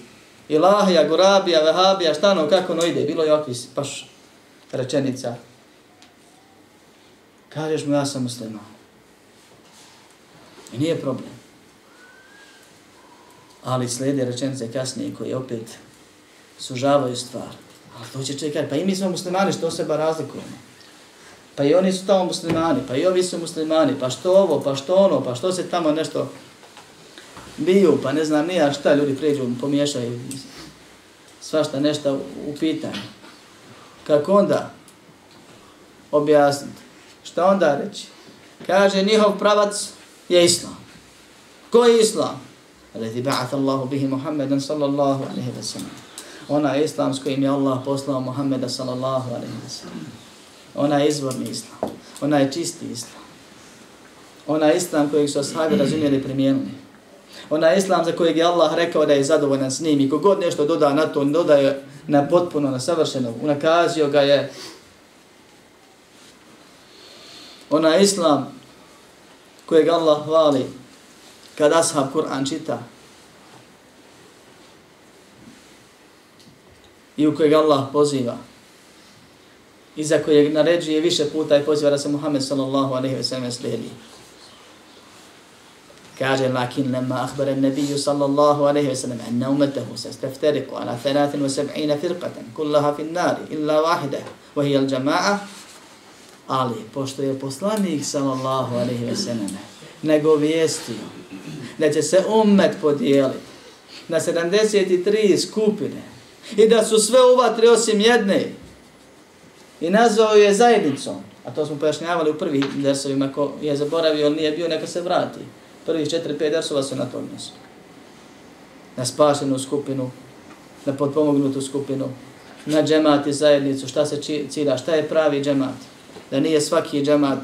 ilahija, gurabija, vehabija, šta no, kako no ide, bilo je opis, paš rečenica, Kažeš mu ja sam musliman. I nije problem. Ali slijede rečenice kasnije koje opet sužavaju stvar. Ali to će čekati. Pa i mi smo muslimani, što seba razlikujemo? Pa i oni su tamo muslimani, pa i ovi su muslimani, pa što ovo, pa što ono, pa što se tamo nešto biju, pa ne znam nija šta ljudi pređu, pomiješaju svašta nešto u pitanju. Kako onda objasniti? Šta onda reći? Kaže, njihov pravac je islam. Ko je islam? Aleti ba'ath Allahu bihi Muhammedan sallallahu alaihi wa sallam. Ona je islam s kojim je Allah poslao Muhammeda sallallahu alaihi wa sallam. Ona je izvorni islam. Ona je čisti islam. Ona je islam kojeg su ashabi razumijeli i primijenili. Ona je islam za kojeg je Allah rekao da je zadovoljan s njim i kogod nešto doda na to, dodaje na potpuno, na savršeno, unakazio ga je ona islam kojeg Allah hvali kad ashab Kur'an čita i u kojeg Allah poziva i za kojeg naređuje više puta i poziva da se Muhammed sallallahu alaihi ve sellem slijedi. Kaže, lakin lemma ahbara nebiju sallallahu alaihi ve sellem anna umetahu se steftariku ala 73 firqatan kullaha fin nari illa wahida wa hiya al-jama'a Ali, pošto je poslanik sallallahu alaihi ve selleme nego vijestio da će se ummet podijeliti na 73 skupine i da su sve uvatri osim jedne i nazvao je zajednicom, a to smo pojašnjavali u prvih dersovima, ko je zaboravio, ili nije bio, neka se vrati. Prvih 4-5 dersova su na tom mjestu. Na spašenu skupinu, na potpomognutu skupinu, na džemat i zajednicu, šta se cilja, šta je pravi džemat da nije svaki džemat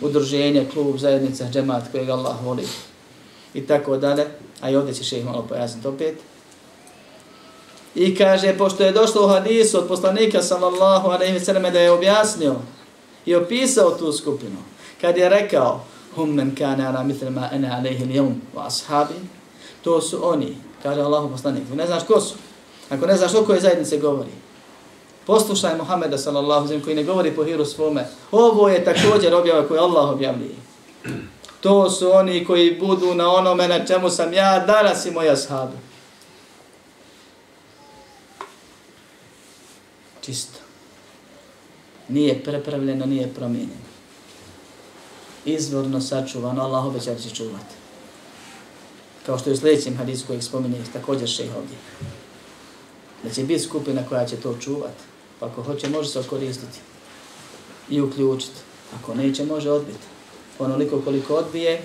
udruženje, klub, zajednica, džemat kojeg Allah voli. I tako dalje. A i ovdje će ih malo pojasniti opet. I kaže, pošto je došlo u hadisu od poslanika sallallahu alaihi sallam da je objasnio i opisao tu skupinu, kad je rekao, hum men kane ala mitlima ene alaihi lijum wa ashabi, to su oni, kaže Allahu poslanik. Ne znaš ko su? Ako ne znaš o kojoj zajednice govori, Poslušaj Muhammeda sallallahu alejhi koji ne govori po hiru svome. Ovo je također objava koju Allah objavljuje. To su oni koji budu na onome na čemu sam ja danas i moja sahabi. Čisto. Nije prepravljeno, nije promijenjeno. Izvorno sačuvano, Allah obeća će čuvati. Kao što je u sljedećem hadisu kojeg spominje također šeha ovdje. Da će biti skupina koja će to čuvati. Pa ako hoće, može se koristiti i uključiti. Ako neće, može odbiti. Onoliko koliko odbije,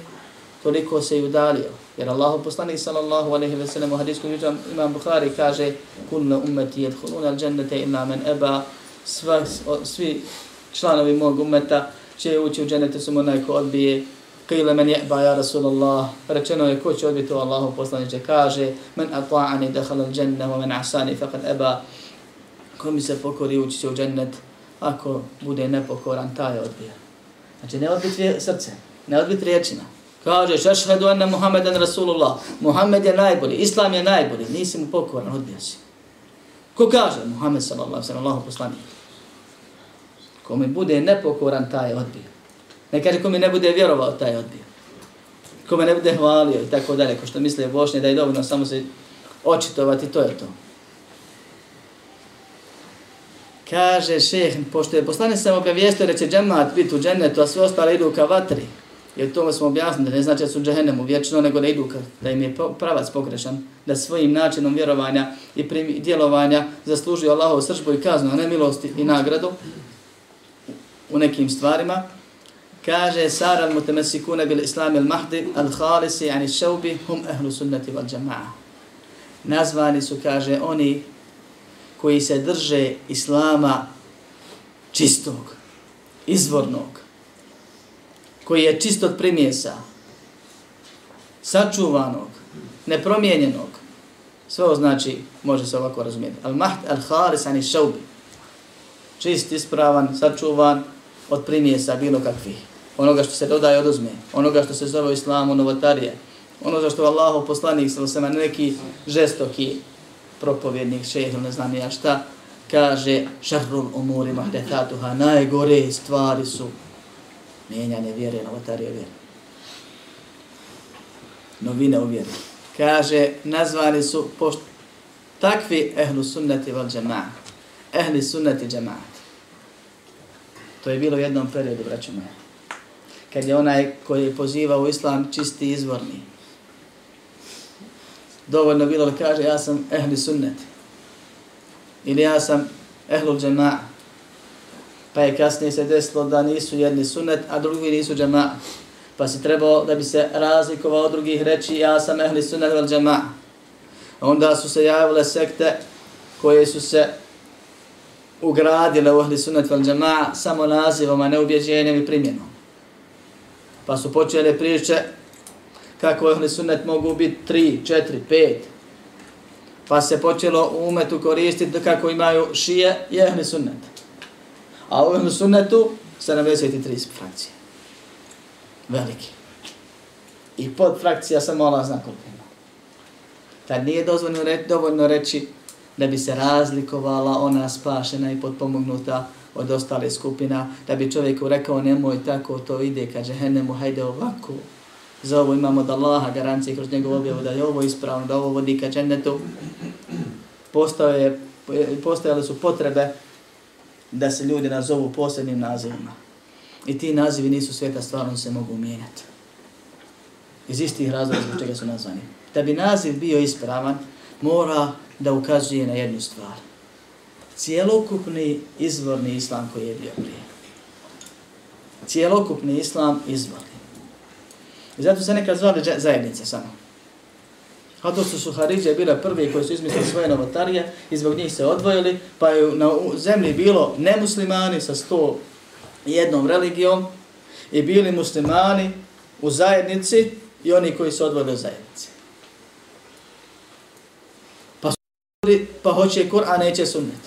toliko se i udalio. Jer Allah poslanik sallallahu alaihi ve sellem u hadisku viđam imam Bukhari kaže kunna ummeti jedhulun al džennete illa men eba sva, svi članovi mog ummeta će ući u džennete samo onaj ko odbije. Qila men je'ba ja Rasulallah, rečeno je ko će odbiti? U Allahu poslaniče, kaže men ata'ani dakhala al dženne, wa men asani faqad eba, ko mi se pokori ući će u džennet, ako bude nepokoran, taj odbija. Znači ne odbiti srce, ne odbiti riječima, Kaže, ašhedu ene Muhammeden Rasulullah. Muhammed je najbolji, Islam je najbolji. Nisi mu pokoran, odbija si. Ko kaže? Muhammed sallallahu sallam, Allahu poslanik. Ko mi bude nepokoran, taj je odbio. Ne kaže ko mi ne bude vjerovao, taj je odbio. Ko me ne bude hvalio i tako dalje, ko što misle Bošnje da je dovoljno samo se očitovati, to je to. Kaže šeh, pošto je poslanik sam obavijestio da će džemat biti u džennetu, a sve ostale idu ka vatri, Jer to smo objasnili, ne znači da su džehennemu vječno, nego da idu, da im je pravac pogrešan, da svojim načinom vjerovanja i djelovanja zaslužuju Allahovu sržbu i kaznu, a ne milosti i nagradu u nekim stvarima. Kaže, Sara al-mutemesikune bil islam il-mahdi al-khalisi ani šaubi hum ehlu sunnati val džama'a. Nazvani su, kaže, oni koji se drže islama čistog, izvornog, koji je čist od primjesa, sačuvanog, nepromijenjenog, sve ovo znači, može se ovako razumijeti. Al-mahd al-haris ani šaubi. Čist, ispravan, sačuvan od primjesa bilo kakvih. Onoga što se dodaje oduzme. Onoga što se zove islamu novotarije. Ono za što Allahu poslanik sa osama neki žestoki propovjednik, šehr, ne znam ja šta, kaže šarrul umuri mahdethatuha, najgore stvari su mijenjanje vjere, novotarije vjere. Novine u vjeri. Kaže, nazvali su pošt, takvi ehlu sunnati val džemaat. Ehli sunnati džemaat. To je bilo u jednom periodu, braću moja. Kad je onaj koji je pozivao u islam čisti izvorni. Dovoljno bilo da kaže, ja sam ehli sunnati. Ili ja sam ehlu džemaat pa je kasnije se desilo da nisu jedni sunnet, a drugi nisu džema. Pa si trebao da bi se razlikovao od drugih reći ja sam ehli sunnet vel džema. Onda su se javile sekte koje su se ugradile u ehli sunnet vel džema samo nazivom, a ne ubjeđenjem i primjenom. Pa su počele priče kako ehli sunnet mogu biti tri, četiri, pet. Pa se počelo u umetu koristiti kako imaju šije i ehli sunnet. A u Ehlu Sunnetu 73 frakcije. Veliki. I pod frakcija samo Allah zna koliko ima. Tad nije dozvoljno reći, dovoljno reći da bi se razlikovala ona spašena i potpomognuta od ostale skupina, da bi čovjeku rekao nemoj tako, to ide ka džehennemu, hajde ovako. Za ovo imamo od Allaha garancije kroz njegov objavu da je ovo ispravno, da ovo vodi ka džennetu. Postojale su potrebe da se ljudi nazovu posebnim nazivima. I ti nazivi nisu sveta stvarno se mogu mijenjati. Iz istih razloga zbog čega su nazvani. Da bi naziv bio ispravan, mora da ukazuje na jednu stvar. Cijelokupni izvorni islam koji je bio prije. Cijelokupni islam izvorni. I zato se nekad zvali zajednice samo. A to su Haridže bile prvi koji su izmislili svoje novotarije i zbog njih se odvojili, pa je na zemlji bilo nemuslimani sa sto jednom religijom i bili muslimani u zajednici i oni koji su odvojili u zajednici. Pa su pa hoće Kur'an, neće sunnet.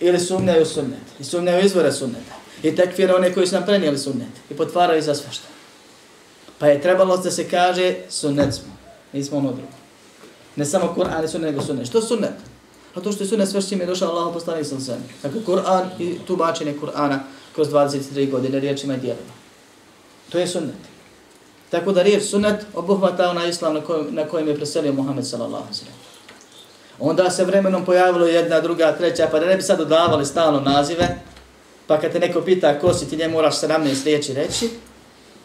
Ili sumnjaju sunnet. I sumnjaju izvore sunneta. I tekfira one koji su nam prenijeli sunnet. I potvaraju za svašta. Pa je trebalo da se kaže sunnet smo. Nismo ono drugo. Ne samo Kur'an i sunnet, nego sunnet. Što sunnet? A to što je sunnet sve što je došao Allah poslanik sa sve. Dakle, Kur'an i tumačenje Kur'ana kroz 23 godine riječima i dijelima. To je sunnet. Tako da riječ sunnet obuhvata onaj islam na kojem, na kojem je preselio Muhammed sallallahu alaihi Onda se vremenom pojavilo jedna, druga, treća, pa da ne bi sad dodavali stalno nazive, pa kad te neko pita ko si, ti njemu moraš 17 riječi reći,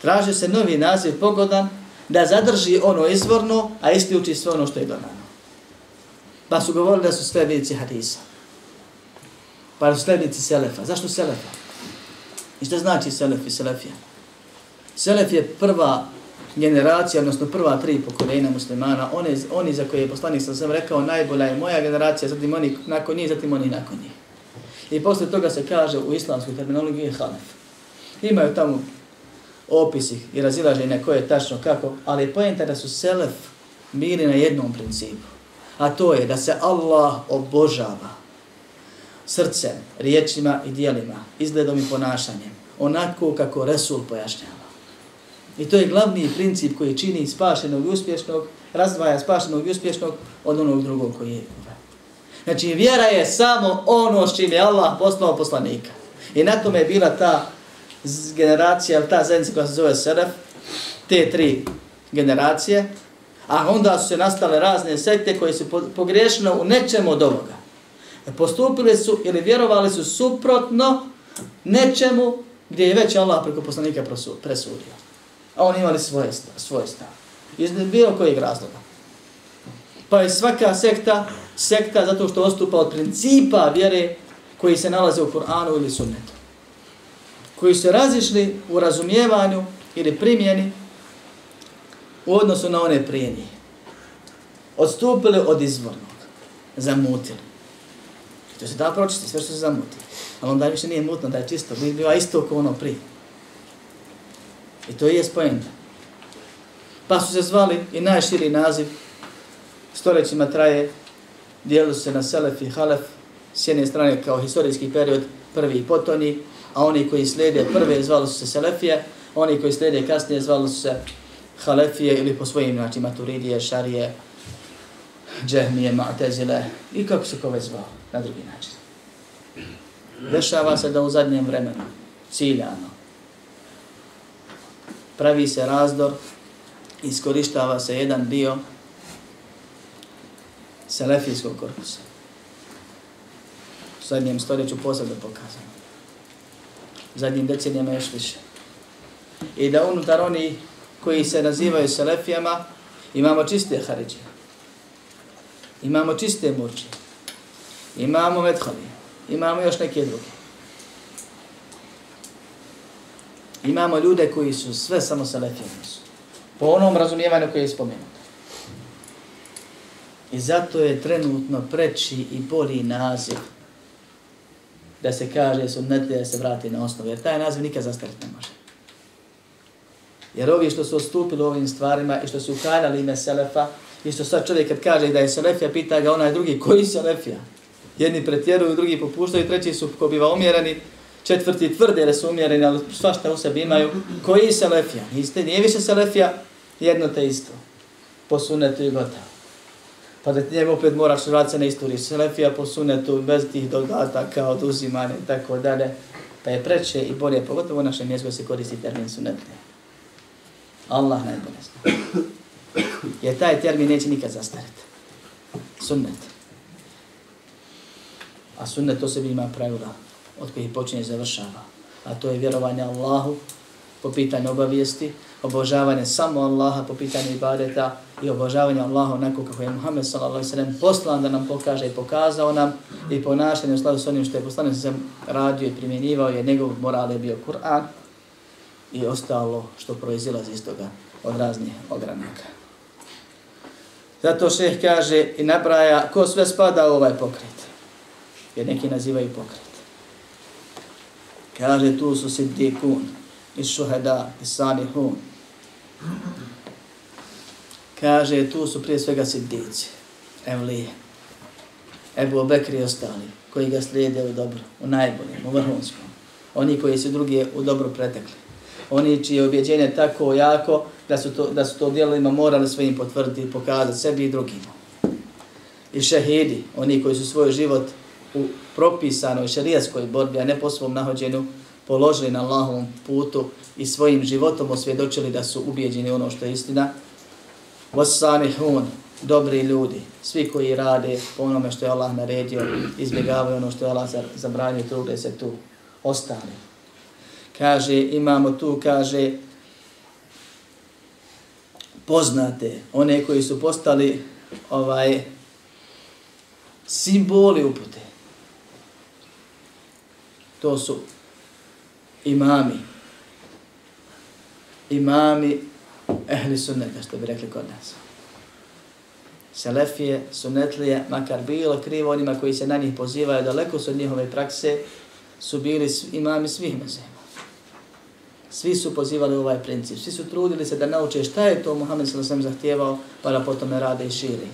traže se novi naziv pogodan, da zadrži ono izvorno, a isključi sve ono što je dodano. Pa su govorili da su sledbenici hadisa. Pa su sledbenici selefa. Zašto selefa? I što znači selef i selefija? Selef je prva generacija, odnosno prva tri pokoljenja muslimana, one, oni za koje je poslanik sam sam rekao najbolja je moja generacija, zatim oni nakon njih, zatim oni nakon njih. I posle toga se kaže u islamskoj terminologiji halef. Imaju tamo opisi i razilaženja koje je tačno kako, ali pojenta da su selef bili na jednom principu. A to je da se Allah obožava srcem, riječima i dijelima, izgledom i ponašanjem, onako kako Resul pojašnjava. I to je glavni princip koji čini spašenog i uspješnog, razdvaja spašenog i uspješnog od onog drugog koji je. Znači, vjera je samo ono s čim je Allah poslao poslanika. I na tome je bila ta generacija, ta zajednica koja se zove Seref, te tri generacije, a onda su se nastale razne sekte koje su pogrešene u nečemu od ovoga. E, postupili su ili vjerovali su suprotno nečemu gdje je već Allah preko poslanika presudio. A oni imali svoje, svoje stav. Iz bilo kojeg razloga. Pa je svaka sekta, sekta zato što ostupa od principa vjere koji se nalaze u Kur'anu ili sunnetu. Koji su razišli u razumijevanju ili primjeni u odnosu na one prije njih. Odstupili od izvornog. Zamutili. I to se da pročiti, sve što se zamuti. Ali onda više nije mutno da je čisto, biva isto kao ono prije. I to je spojenta. Pa su se zvali i najširi naziv, stoljećima traje, dijelu se na Selef i Halef, s jedne strane kao historijski period, prvi i potoni, a oni koji slijede prve zvali su se Selefije, oni koji slijede kasnije zvali su se Halefije ili po svojim znači Maturidije, Šarije, Džehmije, Ma'tezile i kako se kove zvao na drugi način. Dešava se da u zadnjem vremenu, ciljano, pravi se razdor, iskorištava se jedan dio selefijskog korpusa. U zadnjem stoljeću posebno pokazano. Zadnjim decenijama još više. I da unutar oni koji se nazivaju selefijama, imamo čiste haridje. Imamo čiste murče, Imamo medhali, Imamo još neke druge. Imamo ljude koji su sve samo selefijani su. Po onom razumijevanju koje je spomenuto. I zato je trenutno preći i bolji naziv da se kaže sunnet da se vrati na osnovu. Jer taj naziv nikad zastariti ne može. Jer ovi što su ostupili ovim stvarima i što su ukaljali ime Selefa, i što sad čovjek kad kaže da je Selefija, pita ga onaj drugi, koji Selefija? Jedni pretjeruju, drugi popuštaju, treći su ko biva umjereni, četvrti tvrde da su umjereni, ali svašta u sebi imaju. Koji Selefija? Niste, nije više Selefija, jedno te isto. Po sunetu i gotovo. Pa da njemu opet moraš vratiti se na istoriju. Selefija po sunetu, bez tih dodataka, oduzimanja i tako dalje. Pa je preče i bolje, pogotovo u našem mjestu se koristi termin sunetne. Allah najbolje zna. Jer taj termin neće nikad zastariti. Sunnet. A sunnet to sebi ima pravila od kojih počinje i završava. A to je vjerovanje Allahu po pitanju obavijesti, obožavanje samo Allaha po pitanju ibadeta i obožavanje Allaha onako kako je Muhammed s.a.v. poslan da nam pokaže i pokazao nam i ponašanje u skladu s onim što je poslanik se radio i primjenjivao je njegov moral je bio Kur'an i ostalo što proizilazi iz toga od raznih ogranaka. Zato šeh kaže i nabraja ko sve spada u ovaj pokret. Jer neki nazivaju pokret. Kaže tu su siddikun i šuheda i salihun, Kaže tu su prije svega siddici, evlije. Ebu Bekri i ostali koji ga slijede u dobro, u najboljem, u vrhunskom. Oni koji su drugi u dobro pretekli. Oni čije objeđenje tako jako da su to, da su to dijelima morali svojim potvrditi i pokazati sebi i drugima. I šehidi, oni koji su svoj život u propisanoj šarijaskoj borbi, a ne po svom nahođenju, položili na Allahovom putu i svojim životom osvjedočili da su ubijeđeni ono što je istina. Wasanihun, dobri ljudi, svi koji rade po onome što je Allah naredio, izbjegavaju ono što je Allah zabranio, trude se tu ostali. Kaže, imamo tu, kaže, poznate, one koji su postali ovaj simboli upute. To su imami, imami ehli sunneta, što bi rekli kod nas. Selefije, sunnetlije, makar bilo krivo onima koji se na njih pozivaju, daleko su od njihove prakse, su bili imami svih mezema. Svi su pozivali ovaj princip, svi su trudili se da nauče šta je to Muhammed s.a.v. zahtjevao, pa da potom rade i širi.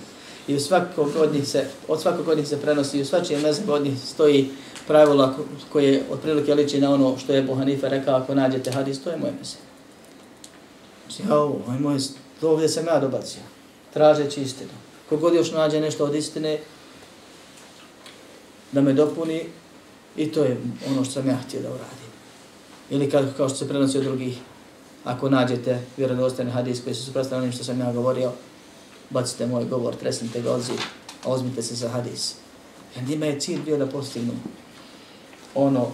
I u svakog od njih se, od svakog od njih se prenosi, i u svačije mezebe od njih stoji pravila koje otprilike liči na ono što je Bohanife rekao, ako nađete hadis, to je moje mese. Mislim, ja ovo, ovo je moje, to ovdje sam ja dobacio, tražeći istinu. Kogod još nađe nešto od istine, da me dopuni, i to je ono što sam ja htio da uradim. Ili kad, kao što se prenosi od drugih, ako nađete vjerodostojni hadis koji se suprostavljaju onim što sam ja govorio, bacite moj govor, tresnite ga od zid, a ozmite se za hadis. Jer njima je cilj bio da postignu ono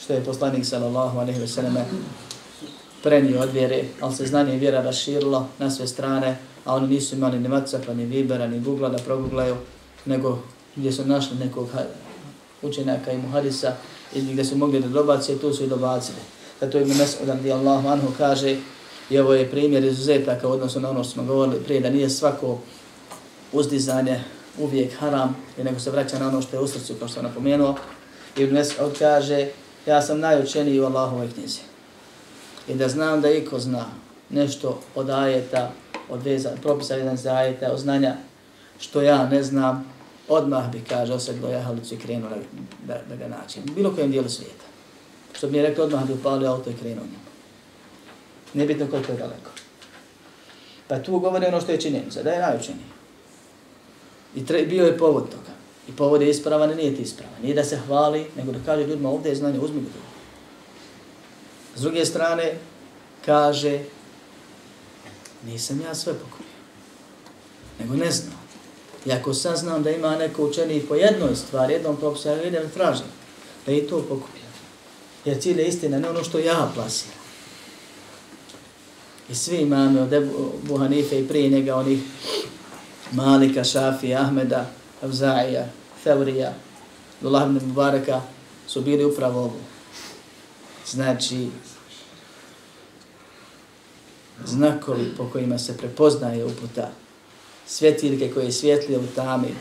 što je poslanik sallallahu alejhi ve selleme prenio od vjere, ali se znanje i vjera raširilo na sve strane, a oni nisu imali ni Whatsappa, ni Vibera, ni Google da proguglaju, nego gdje su našli nekog učenjaka i muhadisa, i gdje su mogli da dobacije, tu su i dobacili. Zato Ibn Mesud radi Allahu anhu kaže, i ovo je primjer izuzetaka u odnosu na ono što smo govorili prije, da nije svako uzdizanje uvijek haram, i nego se vraća na ono što je u srcu, kao što sam napomenuo. Ibn Mesud kaže, ja sam najučeniji u Allahove knjizi. I da znam da iko zna nešto od ajeta, od veza, propisa jedan za ajeta, od znanja, što ja ne znam, odmah bi, kaže, osjetilo jahalicu i krenuo da, da, da ga naći. Bilo kojem dijelu svijeta. Što bi mi je rekao, odmah bi upalio auto i krenuo njemu. Nebitno koliko je daleko. Pa tu govori ono što je činjenica, da je najučeniji. I tre, bio je povod toga. I povod je ispravan i nije ti ispravan. Nije da se hvali, nego da kaže ljudima ovdje je znanje, uzmi ga drugo. S druge strane, kaže, nisam ja sve pokupio. Nego ne znam. I ako saznam da ima neko učenih po jednoj stvari, jednom propisu, ja idem tražim da i to pokupio. Jer cilj je istina, ne ono što ja plasiram. I svi imame od Ebu Hanife i prije njega onih Malika, Šafija, Ahmeda, Avzaija, Feurija, Abdullah ibn Mubaraka su bili upravo ovo. Znači, znakovi po kojima se prepoznaje uputa svjetiljke koje svjetlije u tami,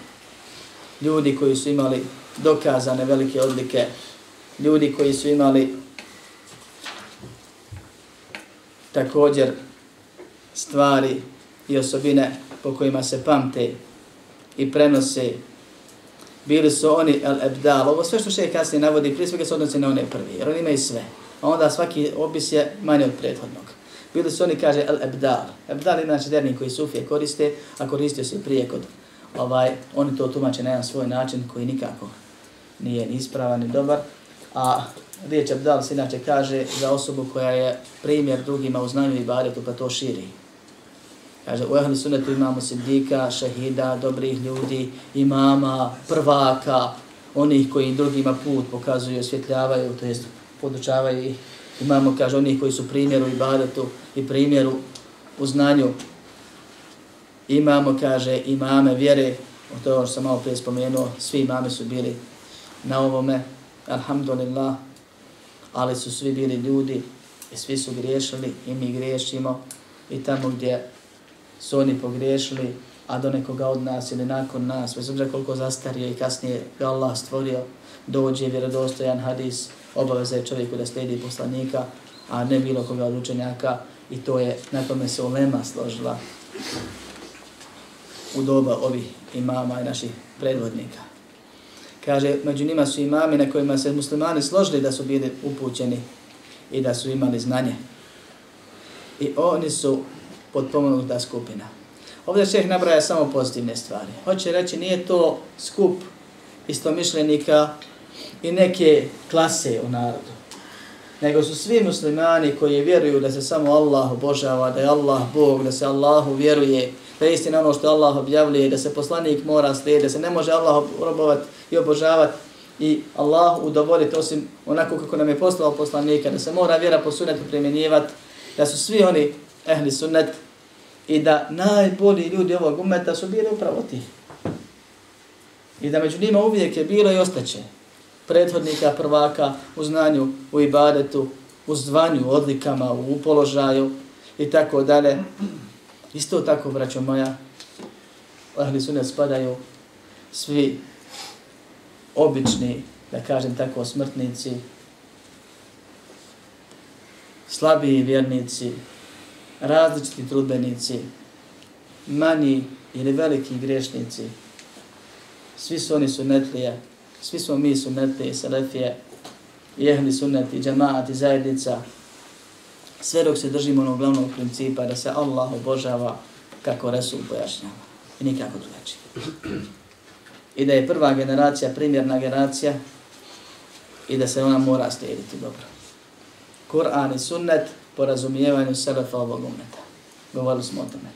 ljudi koji su imali dokazane velike odlike, ljudi koji su imali također stvari i osobine po kojima se pamte i prenose. Bili su oni el-ebdal. Ovo sve što še kasnije navodi, prije svega se odnosi na one prvi, jer oni imaju sve. A onda svaki opis je manje od prethodnog. Bili su oni, kaže, el ebdal. Ebdal je znači derni koji sufije koriste, a koristio se prije kod ovaj, oni to tumače na jedan svoj način koji nikako nije ni ispravan ni dobar. A riječ ebdal se inače kaže za osobu koja je primjer drugima u znanju i baretu pa to širi. Kaže, u ehli sunnetu imamo sidika, šehida, dobrih ljudi, imama, prvaka, onih koji drugima put pokazuju, osvjetljavaju, to jest podučavaju ih Imamo, kaže, onih koji su primjeru i badetu i primjeru u znanju. Imamo, kaže, imame vjere, o to što sam malo prije spomenuo, svi imame su bili na ovome, alhamdulillah, ali su svi bili ljudi i svi su griješili i mi griješimo i tamo gdje su oni pogriješili, a do nekoga od nas ili nakon nas, bez obzira koliko zastario i kasnije ga Allah stvorio, dođe vjerodostojan hadis, obaveza je čovjeku da slijedi poslanika, a ne bilo koga od učenjaka i to je, na tome se ulema složila u doba ovih imama i naših predvodnika. Kaže, među njima su imami na kojima se muslimani složili da su bili upućeni i da su imali znanje. I oni su podpomenuta skupina. Ovdje šeh nabraja samo pozitivne stvari. Hoće reći, nije to skup istomišljenika i neke klase u narodu. Nego su svi muslimani koji vjeruju da se samo Allah obožava, da je Allah Bog, da se Allahu vjeruje, da je istina ono što Allah objavljuje, da se poslanik mora slijediti, da se ne može Allah robovat i obožavati i Allah udovoljiti osim onako kako nam je poslao poslanika, da se mora vjera po sunnetu primjenjivati, da su svi oni ehli sunnet i da najbolji ljudi ovog umeta su bili upravo ti. I da među njima uvijek je bilo i ostaće prethodnika prvaka u znanju, u ibadetu u zvanju, u odlikama, u položaju i tako dalje. Isto tako, braćo moja, ahli sunet spadaju svi obični, da kažem tako, smrtnici, slabiji vjernici, različiti trudbenici, manji ili veliki grešnici, svi su oni sunetlije, svi smo mi sunetlije, selefije, jehli sunneti, džemaat i zajednica, sve dok se držimo onog glavnog principa da se Allah obožava kako Resul pojašnjava i nikako drugačije. I da je prva generacija primjerna generacija i da se ona mora slijediti dobro. Kur'an i sunnet po razumijevanju selefa ovog umeta. Govorili smo o tome.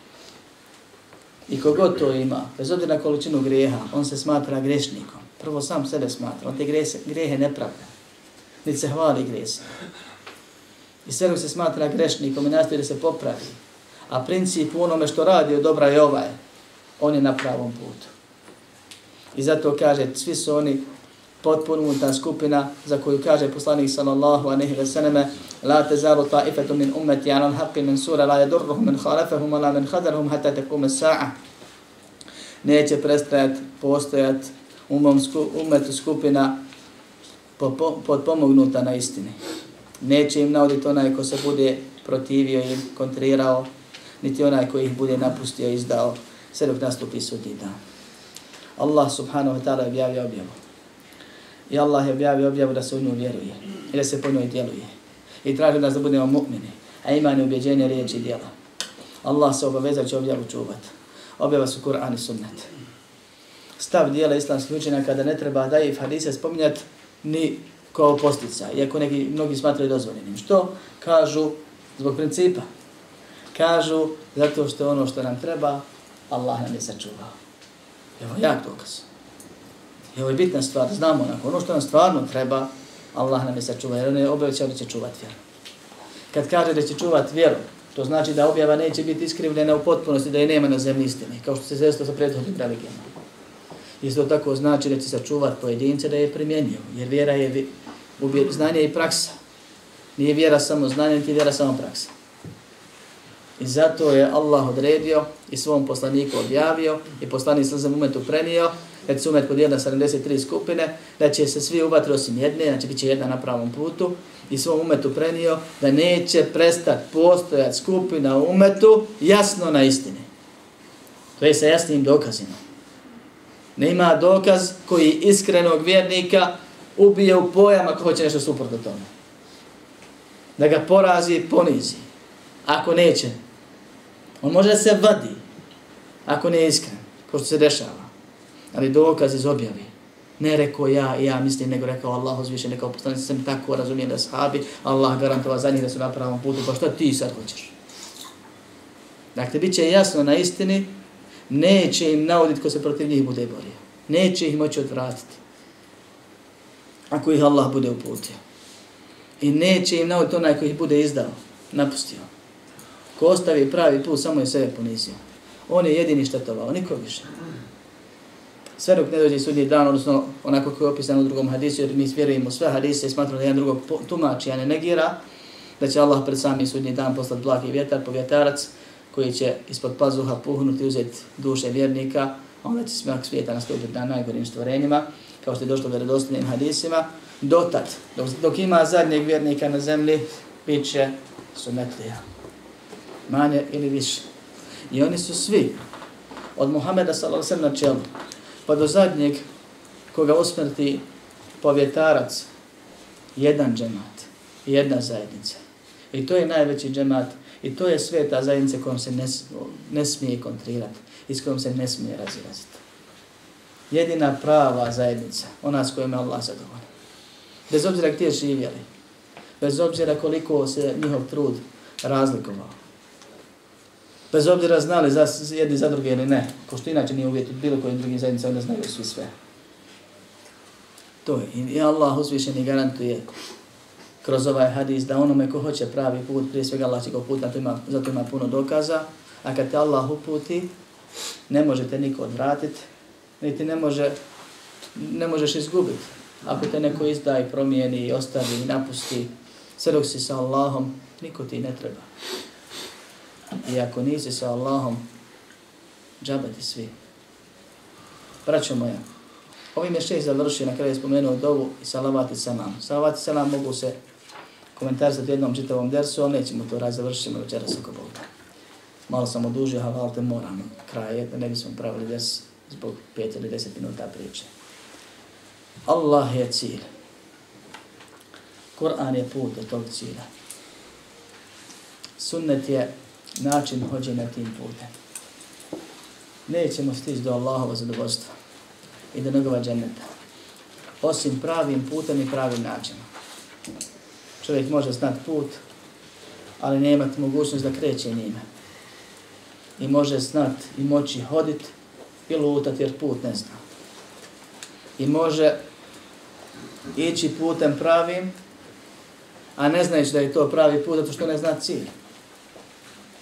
I kogod to ima, bez obzira na količinu grijeha, on se smatra grešnikom. Prvo sam sebe smatra, on te grehe ne pravda. Niti se hvali grese. I sve se smatra grešnikom i nastoji da se popravi. A princip u onome što radi od dobra je ovaj. On je na pravom putu. I zato kaže, svi su oni potpunuta skupina za koju kaže poslanik sallallahu alejhi ve selleme la tazalu ta'ifatu min ummati 'ala al-haqqi min sura la yadurruhum min khalafahum wala min khadarhum hatta taqum as-sa'a neće prestajat postojat umom sku, umetu skupina podpomognuta na istini. Neće im nauditi onaj ko se bude protivio im, kontrirao, niti onaj koji ih bude napustio i izdao, sve dok nastupi sudnji dan. Allah subhanahu wa ta'ala objavio objavu. I Allah je objavio objavu da se u nju vjeruje i da se po njoj djeluje. I traži nas da budemo mu'mini, a imani ubjeđenje riječi i djela. Allah se obavezao će objavu čuvat. Objava su Kur'an i sunnet. Stav dijela islamskih učenja kada ne treba da je hadise spominjati ni kao postica, iako neki, mnogi smatraju dozvoljenim. Što? Kažu zbog principa. Kažu zato što ono što nam treba, Allah nam je sačuvao. Evo jak dokaz. I ovo je bitna stvar, znamo onako, ono što nam stvarno treba, Allah nam je sačuva, jer on je obećao da će čuvati vjeru. Kad kaže da će čuvati vjeru, to znači da objava neće biti iskrivljena u potpunosti, da je nema na zemlji istine, kao što se zesto sa prethodnim religijama. Isto tako znači da će sačuvati pojedince da je primjenio, jer vjera je znanje i praksa. Nije vjera samo znanje, niti vjera samo praksa. I zato je Allah odredio i svom poslaniku objavio i poslanik sam za momentu prenio, kad se umet podijela 73 skupine, da će se svi uvatri osim jedne, znači bit će jedna na pravom putu, i svom umetu prenio da neće prestati postojati skupina umetu jasno na istini. To je sa jasnim dokazima. Nema dokaz koji iskrenog vjernika ubije u pojam ako hoće nešto suprotno tome. Da ga porazi, ponizi. Ako neće, On može se vadi, ako ne iskren, ko što se dešava. Ali dokaz iz objave. Ne rekao ja i ja mislim, nego rekao Allah uzviše, nekao postane sam tako razumije da sahabi, Allah garantova za njih da su na pravom putu, pa što ti sad hoćeš? Dakle, bit će jasno na istini, neće im navoditi ko se protiv njih bude borio. Neće ih moći odvratiti. Ako ih Allah bude uputio. I neće im navoditi onaj koji ih bude izdao, napustio. Ko ostavi pravi put, samo je sebe ponizio. On je jedini štetovao, niko više. Sve dok ne dođe sudnji dan, odnosno onako kako je opisano u drugom hadisu, jer mi vjerujemo sve hadise i smatramo da jedan drugog tumači, a ne negira, da će Allah pred sami sudnji dan poslati blagi vjetar, povjetarac, koji će ispod pazuha puhnuti, uzeti duše vjernika, a onda će smak svijeta nastupiti na najgorim stvorenjima, kao što je došlo u hadisima. Dotad, dok, dok ima zadnjeg vjernika na zemlji, bit će sumetlija manje ili više. I oni su svi od Muhameda sallallahu alejhi na čelu pa do zadnjeg koga usmrti povjetarac jedan džemat, jedna zajednica. I to je najveći džemat i to je sveta zajednica kojom se ne, ne smije kontrirati i s kojom se ne smije razilaziti. Jedina prava zajednica, ona s kojom je Allah zadovoljan. Bez obzira gdje živjeli, bez obzira koliko se njihov trud razlikovao, bez obzira znali za jedni za druge ili ne, ko što inače nije uvjet bilo koji drugi zajednice, onda znaju svi sve. To je. I Allah uzvišeni garantuje kroz ovaj hadis da onome ko hoće pravi put, prije svega Allah će ga uput, zato ima, zato ima puno dokaza, a kad te Allah uputi, ne možete niko odvratiti, niti ne, može, ne možeš izgubiti. Ako te neko izda i promijeni i ostavi i napusti, Sve dok si sa Allahom, niko ti ne treba. I ako nisi sa Allahom, džabati svi. Braćo moja, ovim je šest završio, na kraju je spomenuo dovu i salavat i salam. Salavat i salam mogu se komentarisati u jednom čitavom dersu, ali nećemo to raz završiti večeras ako Bog da. Malo sam odužio, a valte moram kraj, da ne bismo pravili des zbog 5 ili deset minuta priče. Allah je cilj. Kur'an je put do tog cilja. Sunnet je način hođenja tim putem. Nećemo stići do Allahova zadovoljstva i do njegova dženeta. Osim pravim putem i pravim načinom. Čovjek može znat put, ali ne imati mogućnost da kreće njime. I može znat i moći hodit i lutat jer put ne zna. I može ići putem pravim, a ne znajući da je to pravi put, zato što ne zna cilj.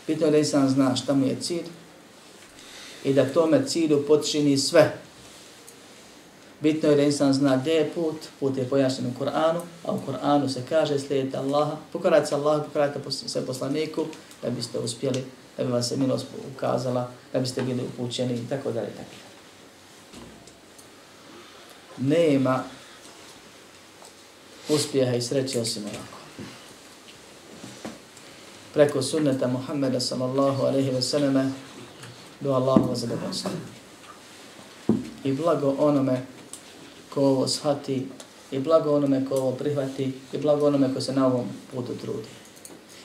Bitno je da insan zna šta mu je cilj i da tome cilju potčini sve. Bitno je da insan zna gdje je put, put je pojašnjen u Koranu, a u Koranu se kaže slijedite Allaha, pokorajte se Allaha, pokorajte se poslaniku, da biste uspjeli, da bi vam se milost ukazala, da biste bili upućeni i tako dalje. Tako. Nema uspjeha i sreće osim ovako. Preko sunneta Muhammeda sallallahu alaihi ve sallame do Allahova zadovoljstva. I blago onome ko ovo shati, i blago onome ko ovo prihvati, i blago onome ko se na ovom putu trudi.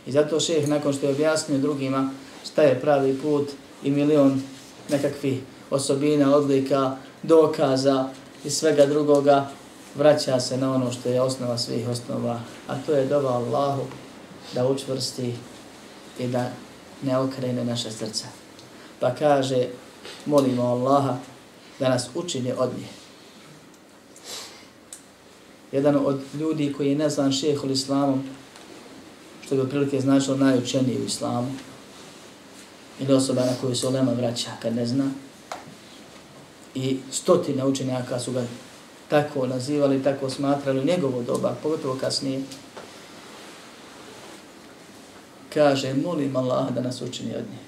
I zato šeheh, nakon što je objasnio drugima šta je pravi put i milion nekakvih osobina, odlika, dokaza i svega drugoga, vraća se na ono što je osnova svih osnova, a to je dova Allahu da učvrsti i da ne okrene naše srca. Pa kaže, molimo Allaha da nas učini od nje. Jedan od ljudi koji je nazvan šehol islamom, što bi prilike značilo najučeniji u islamu, ili osoba na koju se olema vraća kad ne zna, i stotine učenjaka su ga tako nazivali, tako smatrali njegovo doba, pogotovo kasnije, kaže, molim Allah da nas učini od nje.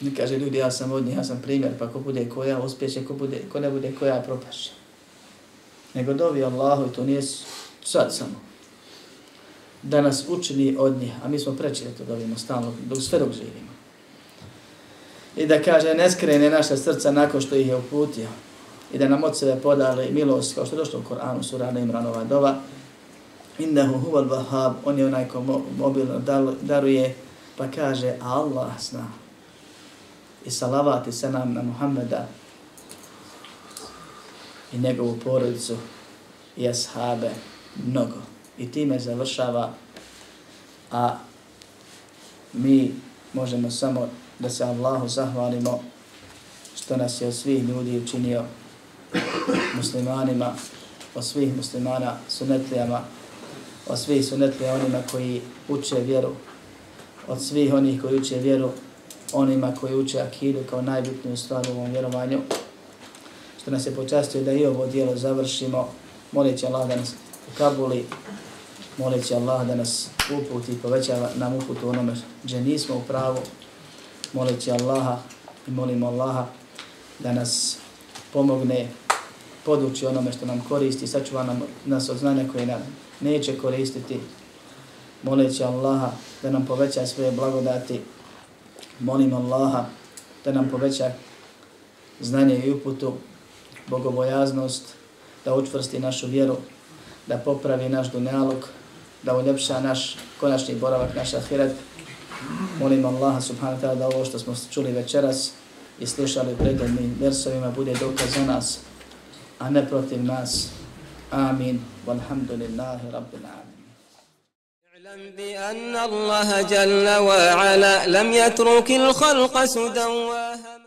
Ne kaže, ljudi, ja sam od nje, ja sam primjer, pa ko bude koja uspjeće, ko, bude, ko ne bude koja propaše. Nego dovi Allahu, i to nije sad samo, da nas učini od nje, a mi smo preći da to dovimo stalno, dok sve dok živimo. I da kaže, ne skrene naša srca nakon što ih je uputio, i da nam od sebe podale milost, kao što je došlo u Koranu, sura na Imranova dova, innehu huval vahab, on je onaj ko mobilno daruje, pa kaže, Allah zna. I salavati se nam na Muhammeda i njegovu porodicu i ashabe mnogo. I time završava, a mi možemo samo da se Allahu zahvalimo što nas je od svih ljudi učinio muslimanima, od svih muslimana sunetlijama, od svih sunetlija onima koji uče vjeru, od svih onih koji uče vjeru, onima koji uče akidu kao najbitniju stvar u ovom vjerovanju, što nas je počastio da i ovo dijelo završimo, molit Allah da nas ukabuli, molit Allah da nas uputi i poveća nam u onome gdje nismo u pravu, molit Allaha i molimo Allaha da nas pomogne poduči onome što nam koristi, sačuva nam, nas od znanja koje nam neće koristiti. Moleći Allaha da nam poveća svoje blagodati. Molim Allaha da nam poveća znanje i uputu, bogobojaznost, da učvrsti našu vjeru, da popravi naš dunjalog, da uljepša naš konačni boravak, naš ahiret. Molim Allaha subhanahu ta'ala da ovo što smo čuli večeras i slušali predjednim versovima bude dokaz za nas a ne protiv nas. Amin. Walhamdulillahi rabbil alamin. اعلم بأن الله جل وعلا لم يترك الخلق سدى